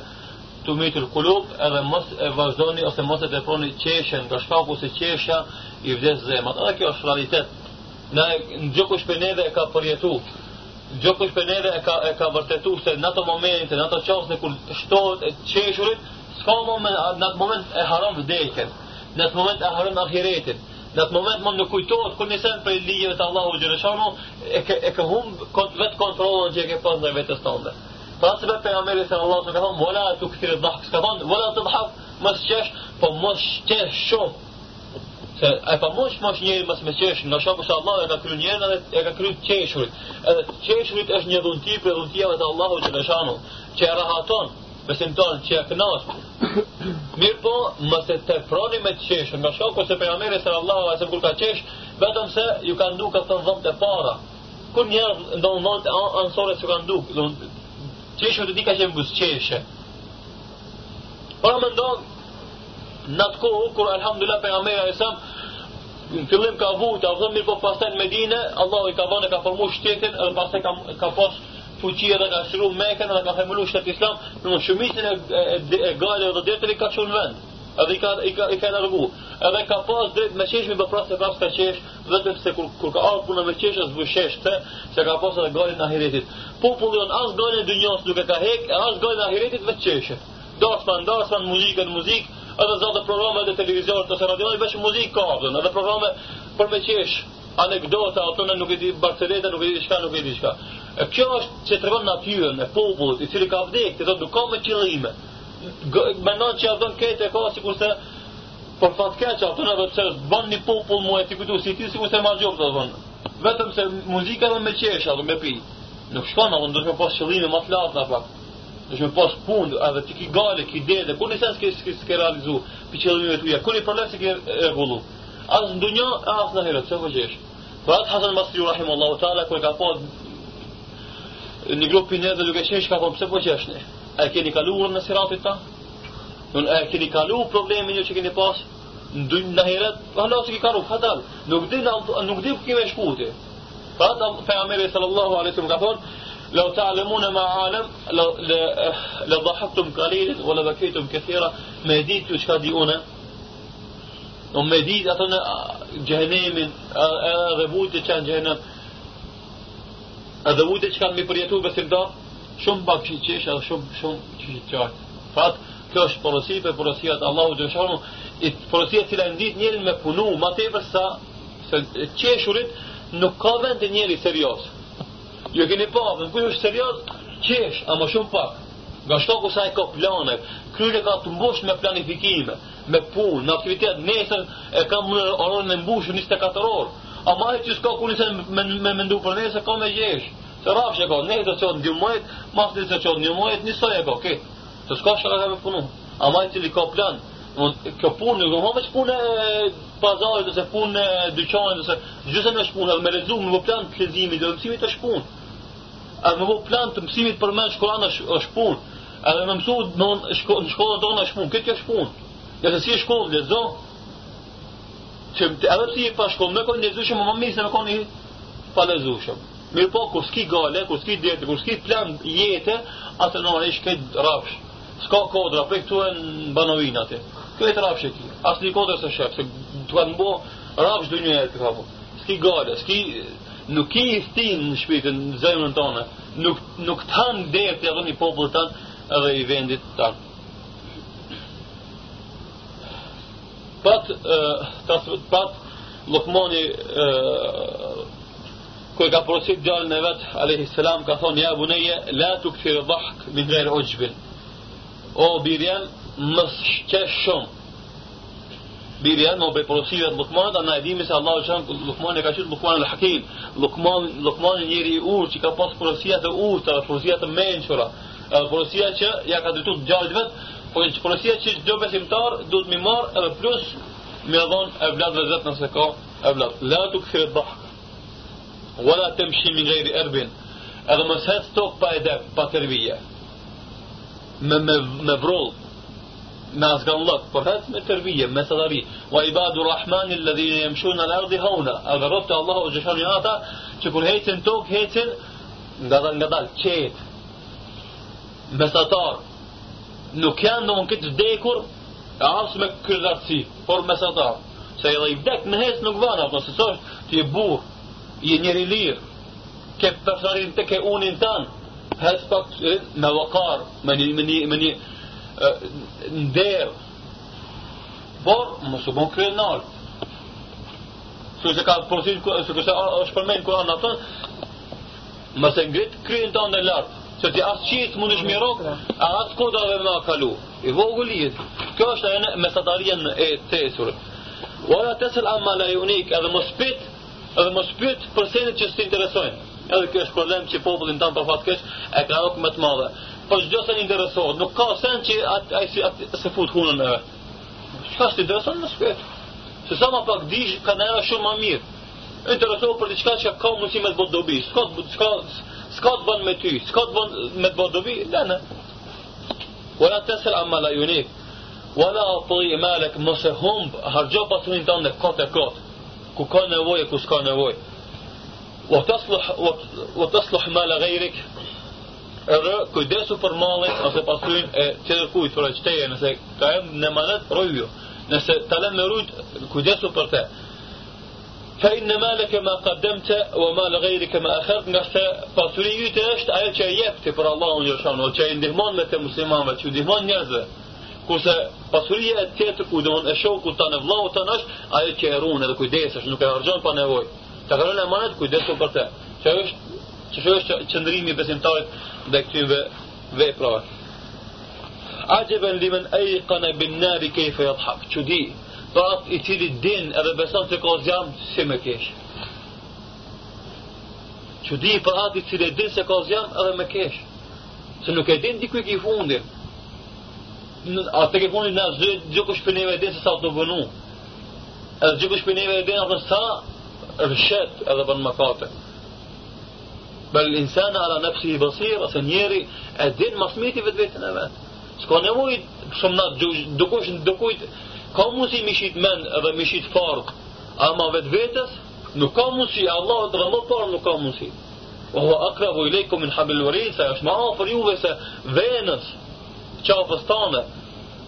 tumit al-qulub", edhe mos e vazhdoni ose mos e deponi qeshen, do shkaku se qesha i vdes zemrat. Edhe kjo është realitet. Na gjë kush për neve e ka përjetuar. Gjë kush për neve e ka e ka vërtetuar se në ato momente, në ato çështje kur shtohet qeshurit, s'ka moment, në atë moment e haron vdekjen. Në atë moment e haron ahiretin në atë moment më në kujtohet kur nisem për ligjet të Allahut xhëlalahu e ke e ke humb kont vet kontrollin që e ke pas në vetes tonë. Pra se për pejgamberi se Allah të ka thonë, mola tu këtire dhahë, s'ka thonë, mola të dhahë, më qesh, po mos qesh shumë. Se e pa mos shë më njëri më me qesh, në shumë se Allah e ka kry njërën dhe e ka kry qeshurit. Edhe qeshurit është një dhunti e dhuntijave të Allahut që në që e rahaton, me sin ton që e kënaqë. Mirë po, mos e të froni me të nga me shokun se pejgamberi sallallahu alaihi wasallam ka qesh, vetëm se ju kanë dukur të vëmë të para. Kur një ndon vot ansorë që kanë duk, do të qeshë të dikaj që mos qeshë. Po më ndon kohë, kur alhamdulillah pejgamberi e alaihi wasallam Në fillim ka vu, ta vëmë mirë po pastaj në Medinë, Allahu i ka vënë ka formuar shtetin, edhe pastaj ka ka pas fuqia dhe ka shru Mekën dhe ka hemullu shtetë Islam, në shumicën e, e, e galeve dhe detyrave ka çon vend. Edhe i ka i ka i ka largu. Edhe ka pas drejt me çeshmi do prapë pas ka qesh vetëm se kur kur ka ardhur puna me e zbushesh të se ka pas edhe gale në ahiretit. Populli on as galin e dunjos nuk e ka hek, as gale në ahiretit vetë çeshë. Dosman, muzikë muzikën, muzik, edhe zotë programe të televizorit ose radioj bash muzikë ka, edhe programe për me qesh, anekdota, ato në nuk e di Barceleta, nuk e di shka, nuk e di shka. E kjo është që të regon natyren e popullet, i cili ka vdek, të do nuk ka me qëllime. Me që avdhën kete e ka si kurse, për fatke që të në dhe të qërës, bën një popull mu e të këtu, si ti si kurse ma gjopë të dhe vënë. Vetëm se muzika dhe me qesha dhe me pi. Nuk shkona, dhe nuk pas qëllime ma të latë në pak. Dhe pas punë, edhe ti ki gale, ki dede, kur një sen s'ke s'ke realizu, pi qëllime të uja, kur një problem s'ke As Asë ndunja, asë në herë, të se fëgjesh. Për atë Hasan Masri, rahim Allahu ta'ala, kër ka pas një grupi në dhe e qenë ka thonë, pëse po qeshni? A e keni kaluar në siratit ta? Nën e keni kalu problemin një që keni pasë? Në dynë në heret, halo se ki karu, fatal, nuk di, nuk di kime shkuti. Pa, ta për amere sallallahu alesim ka thonë, Lë ta alemune ma alem, lë dhahatum kalirit, o le dhaketum këthira, me ditë që ka di une, në me ditë atë në gjëhenimin, edhe që në gjëhenimin, edhe ujtë që kanë mi përjetu besimta, shumë pak që i qeshë edhe shumë, shumë që i qartë. kjo është porosi për porosia të Allahu Gjëshonu, i porosia cila ndit me punu, ma tepër sa se qeshurit nuk ka vend të njeri serios. jo keni pa, po, në kujë është serios, qesh, ama shumë pak. Nga shto ku sa e ka plane, kryre ka të mbush me planifikime, me punë, me aktivitet, nesër e ka më orën e mbushë 24 orë, Allah që s'ka ku njëse me, mëndu për ne se ka me gjesh. Se rafë që ka, ne të qonë një mëjt, mas të qonë një mëjt, një soj e ka, ke. Se s'ka shaka ka me punu. Allah që li ka plan. Kjo punë, nuk më vëqë punë e pazarit, ose punë e dyqanit, ose gjithë në shpunë, me lezu, më vë plan të plezimit, dhe mësimit të shpunë. A me vë plan të mësimit për me në shkollan është shpunë. A me në shpunë, këtë se si e shkollë, lezo, që edhe si i pashkom, me kojnë lezushëm, më më mirë se me kojnë i falezushëm. Mirë po, kur s'ki gale, kur s'ki djetë, kur s'ki plan jetë, atë nërë ishë këtë rafsh. S'ka kodra, për këtu e në banovinë atë. Kjo e të rafsh e ki. Asë një kodra së shëpë, se të kanë bo rafsh dë një e për kapo. S'ki gale, s'ki... Nuk ki i stinë në shpitën, në zemën tonë. Nuk, nuk të dhe të edhe një popullë tanë edhe i vendit tanë. pat ta pat Lukmani ku e ka porosit djalin e vet alayhi salam ka thon ja buneje la tukfir dhahk min ghair ujb o birjan mos shum shumë Birja në bëj porosive të lukmanët, anë e dhimi se Allah u shanë, lukmanë ka qëtë lukmanë l-hakim, lukmanë njëri i urë që ka pas porosia të urë, të porosia të menqëra, porosia që ja ka dritu të gjallit vetë, po Kërësia që gjdo besimtar duhet me marë edhe plus me adhon e vlad dhe zetë nëse ka e vlad. La të këthirë dhahkë. Wala të mshim i gjejri erbin. Edhe mos hesë tokë pa edep, pa tërvije. Me, me, me vrollë. Me asgan lëkë. Por hesë me tërvije, me sadari. Wa i badu rahmani lëdhine jemshuna në ardi hauna. Edhe rëpte Allah o gjëshani ata që kur hecin tokë hecin nga dal nga dal qetë. Mesatarë. nuk janë në këtë vdekur e hapsë me kërdatësi por mesatar se edhe i vdek në hesë nuk vanë apë së sështë ti e burë i njeri lirë ke përsharin të ke unin tanë hesë pak me vakar me një, me një, me një e, nderë por mësë bon kërë nalë Su se ka përsin, su se është përmen kërë anë atën, mëse ngritë kryin të anë dhe lartë, që ti asë qitë mund është mirok, a asë koda dhe nga kalu. I vogulli jetë. Kjo është e në mesatarien e tesur. Ora tesur amma la unik, edhe më spit, edhe më spit për senit që s'ti interesojnë. Edhe kjo është problem që popullin tamë për po fatë kështë, e ka rokë më të madhe. Po që gjësën interesojnë, nuk ka sen që atë at, at, se futë hunën e. Shka ka të interesojnë më spit? Se sa ma pak dishë, ka nëra shumë më mirë. Interesojnë për diçka që ka mundësime të botë dobi. Shka, shka, shka, s'ka të bën me ty, s'ka të bën me të bën dobi, lënë. Wala tesel amma la yunik. Wala atri malak mos e humb, harxho pasurin tënde kot e kot. Ku ka nevojë, ku s'ka nevojë. Wa taslih wa taslih mala ghayrik. Edhe kujdesu për mallin ose pasurin e çdo kujt për çteje, nëse ka në manet rrujo. Nëse ta lënë me rujt, kujdesu për të. فإن مالك ما قدمت وما لغيرك ما أخرت نحت فاتوري يتشت آيات شاي يكتب الله ونرشان وشاي اندهمان متى مسلمان وشاي اندهمان نعزة كوسا فاتوري يتشت ودون أشو كنتان الله وطناش آيات شاي رون هذا كوي ديس عشانو كي أرجان پانا وي تغلون أمانات كوي ديس وبرتا شاوش شاوش چندريمي بسيم طالت دكتين بي براوة عجبا لمن أيقن بالنار كيف يضحك شو دي për atë i cili din edhe beson se ka zjam, si me kesh. Që di për atë i cili din se ka zjam, edhe me kesh. Se nuk e din diku i ki A të ke fundin në zë, gjë kush për din se sa të vënu. E gjë kush për din edhe sa, edhe shet edhe për në mëkate. Bel insana ala nafsi i basira, se njeri e din masmiti vetë vetën e vetë. Ska nevoj, shumë na, dukush, dukujt, ka mundësi mi shit men edhe mi shit fark ama vetë vetës nuk ka mundësi Allah të më parë nuk ka mundësi o huwa aqrabu ilaykum min habil vëri sa është ma juve se venës qafës tane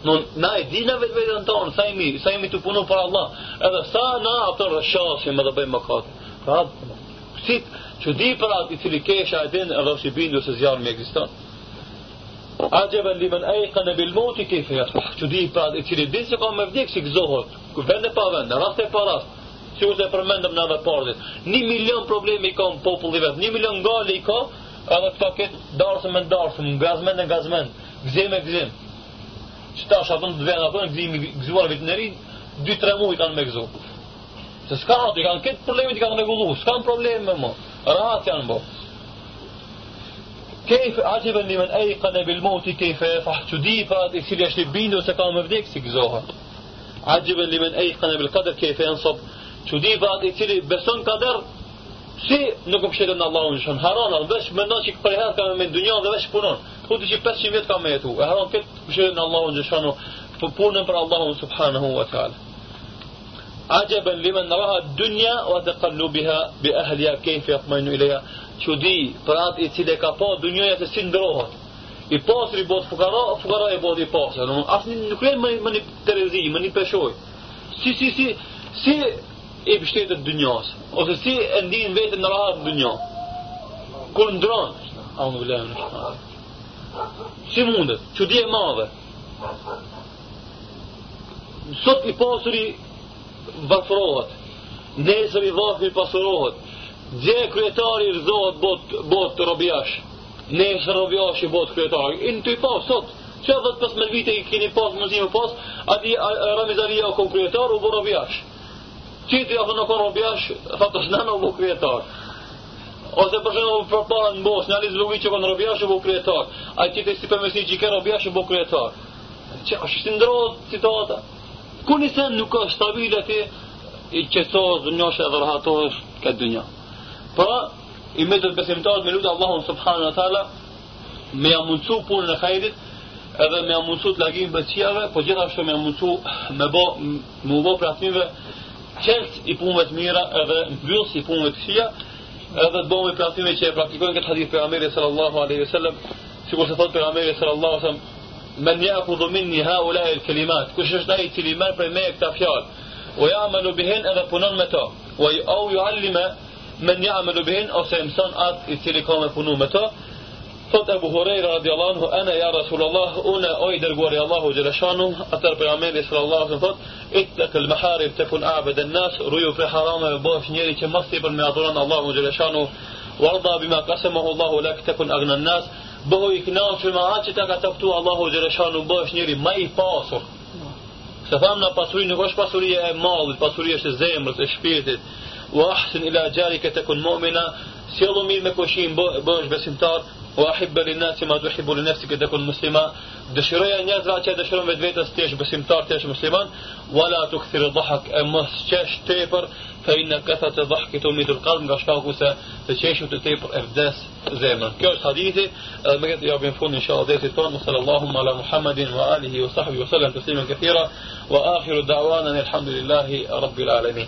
në na e di në vetë vetën tonë sa sa imi të punu për Allah edhe sa na atër dhe shasim edhe bëjmë më katë çudi që di për atë i cili kesha e din edhe si bindu se zjarë me eksistanë Ajeba li men ajqa në bil moti kefe jatë ah, që di pra i qëri di se ka me vdik si këzohët ku vende pa vende, rast e pa rast që është se përmendëm në dhe pardit një milion problemi i ka në populli vetë një milion gali i ka edhe këta këtë darësëm e darësëm gazmen e gazmen, gëzim e gëzim që ta shë atëm të dhe në atëm gëzim i gëzuar vitë në rinë 2-3 mujë kanë me gëzu se s'ka atë, i kanë këtë problemi i kanë regullu s'kanë probleme më, rahat janë bërë كيف عجبا لمن ايقن بالموت كيف يفرح تديفا يصير يشتي بينو سكام فديك سيكزوها عجبا لمن ايقن بالقدر كيف ينصب تديفا يصير بسون قدر سي نقوم شيء لنا الله ونشون هران بس من ناس يكبر هذا من الدنيا ولا بس بونون خد شيء بس يميت كمان يتو هران كت شيء لنا الله ونشونه فبونن بر الله سبحانه وتعالى عجبا لمن راها الدنيا وتقلبها باهلها كيف يطمئن اليها që di për atë i cile e ka po dënjojë se si ndrohët i pasër i botë fukara, fukara e botë i pasër asë nuk le më një të rezi, më një peshoj si, si, si, si i pështetët dënjohës ose si e ndinë vetë në rahatë në dënjohë Kur ndronë a në vëlejë në shkëra si mundët, që di e madhe sot i pasër i vërfërohët nësër i vërfërohët Gje kryetari rëzohet bot, bot robjash Nesë robjash i bot kryetari I në të i pa, sot Që dhe të pës vite i kini pas, më zime pas A di Ramizari ja u kon kryetar U bo robjash Që të ja vëndë u kon robjash Tha të u bo kryetar Ose përshën u përpala në bos Në alizë lëvi që kon robjash u bo kryetar A që të i si përmesi që i ke robjash u bo kryetar Që është si ndrodhë citata Kuni sen nuk është ti, i Që të të të të të Po, i me mëtet besimtarët me lutë Allahun subhanu wa ta'ala, me jam mundësu punën e kajrit, edhe me jam mundësu të lagim bëtësjave, po gjithashtu me jam mundësu me bo, me bo pratinve qëllës i punëve të mira edhe mbyllës i punëve të shia, edhe të bëhemi pratinve që e praktikojnë këtë hadith për Ameri sallallahu aleyhi sallam, si kur se thotë për Ameri sallallahu aleyhi sallam, men ku jakudu një ha ulaj el kelimat, kush është ai i cili për me e këta fjalë, o ja me bihin edhe punon me to, o ju allime, me një amelubin ose mëson atë i cili ka me punu me to Thot Ebu Hurejra radiallahu anhu, ja Rasulallah, une oj i Allahu Gjeleshanu, atër për Ameri sallallahu anhu thot, itë këll maharib të kun a'bed e nas ruju për harame e bosh njeri që mas për me adhuran Allahu Gjeleshanu, warda bima kasemahu Allahu lak të kun agnan nas bëhu i knan që ma atë që ta ka tëptu Allahu Gjeleshanu bosh njeri ma i pasur. Se thamë na pasuri nuk është pasuria e malit pasuria është zemrës, e shpirtit, واحسن الى جارك تكن مؤمنا سيلو مين مكوشين بوش بسمتار واحب للناس ما تحب لنفسك تكون مسلما دشريا نيازا تشا دشرون بدويتا ستيش بسمتار تيش مسلما ولا تكثر الضحك امس تشاش تيبر فان كثره الضحك تولد القلب غشاكوسا تشيش تيبر افداس زيما كيوش حديثي أه، مقدر يا فون ان شاء الله ديتي تون وصلى اللهم على محمد واله وصحبه وسلم تسليما كثيرا واخر دعوانا الحمد لله رب العالمين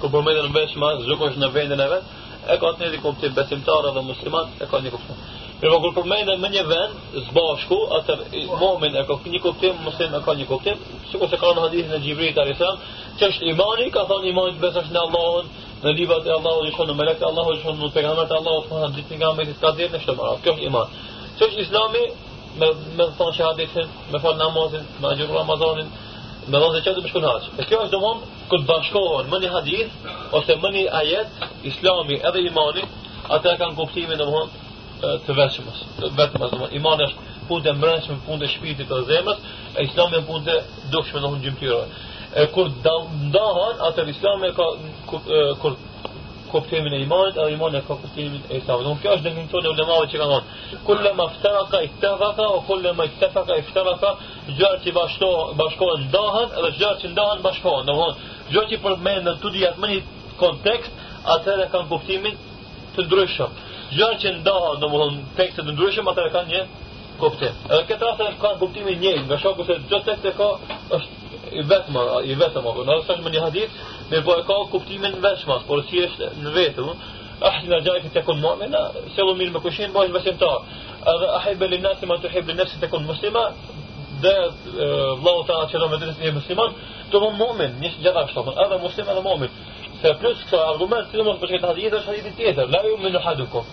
ku po mëdhen në vesh mas zukosh në vendin e vet e ka atë di kuptim besimtar edhe musliman e ka di kuptim por kur po mëdhen në një vend së bashku atë momin e ka një kuptim musliman e ka një kuptim sikur se ka në hadithin e Xhibrit a rithan ç'është imani ka thonë imani të besosh në Allahun në librat e Allahut në shonë melekët e Allahut në shonë pejgamberët e Allahut në shonë ditën e gamit ka dhënë në shtëpi atë ç'është imani ç'është islami me me thonë shahadetin me fal namazin me xhur Ramazanin me dhonë dhe qëtë më E kjo është do mëmë, këtë bashkohën më një hadith, ose më një ajet, islami edhe imani, atë e kanë kuptimin në të veçmës, Vetëm do Imani është punë e mërëshme, punë e shpirtit të zemës, e islami e punë të dukshme në hunë gjimtyrojë. E kur ndahën, atër islami ka, kur kuptimin e imanit, edhe imani ka kuptimin e islamit. Donë kjo është definicion e ulëmave që kanë thonë. Kullu ma ftaqa ittafaqa o kullu ma ittafaqa ftaqa, gjë që bashto bashkohen ndahen dhe gjë që ndahen bashkohen. Domthonë, gjë që përmendën tu diat më një kontekst, atëherë kanë kuptimin të ndryshëm. Gjë që ndahen, domthonë, tekstet të ndryshëm, atëherë kanë një kuptim. Edhe këto rast kanë kuptimin njëjtë, nga shoku se çdo tekst e ka është i vetëm i vetëm apo në asaj me një hadith me po e ka kuptimin veçëm por si është në vetë ahna jaj të tekon mu'mina selo mirë me kushin bash ta edhe ahib li nasi ma tuhib li nafsi tekon muslima dhe vëllau ta që do me musliman do më mu'min një që gjitha kështë edhe muslima dhe mu'min se plus këto argument si të më hadith është hadithi tjetër la ju minu haduko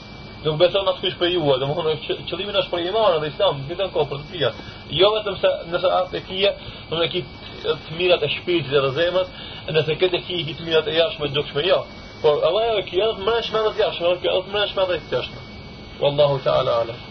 Nuk beson as kush për ju, domethënë qëllimi është për iman dhe islam, gjithë kohë për të tjerë. Jo vetëm se nëse atë ki të e shpirtit dhe zemrës, nëse këtë ki i të mirat e jashtme shme jo. Por Allah e kiamet mërëshme dhe të jashtme, Allah e kiamet mërëshme dhe të jashtme. Wallahu ta'ala alam.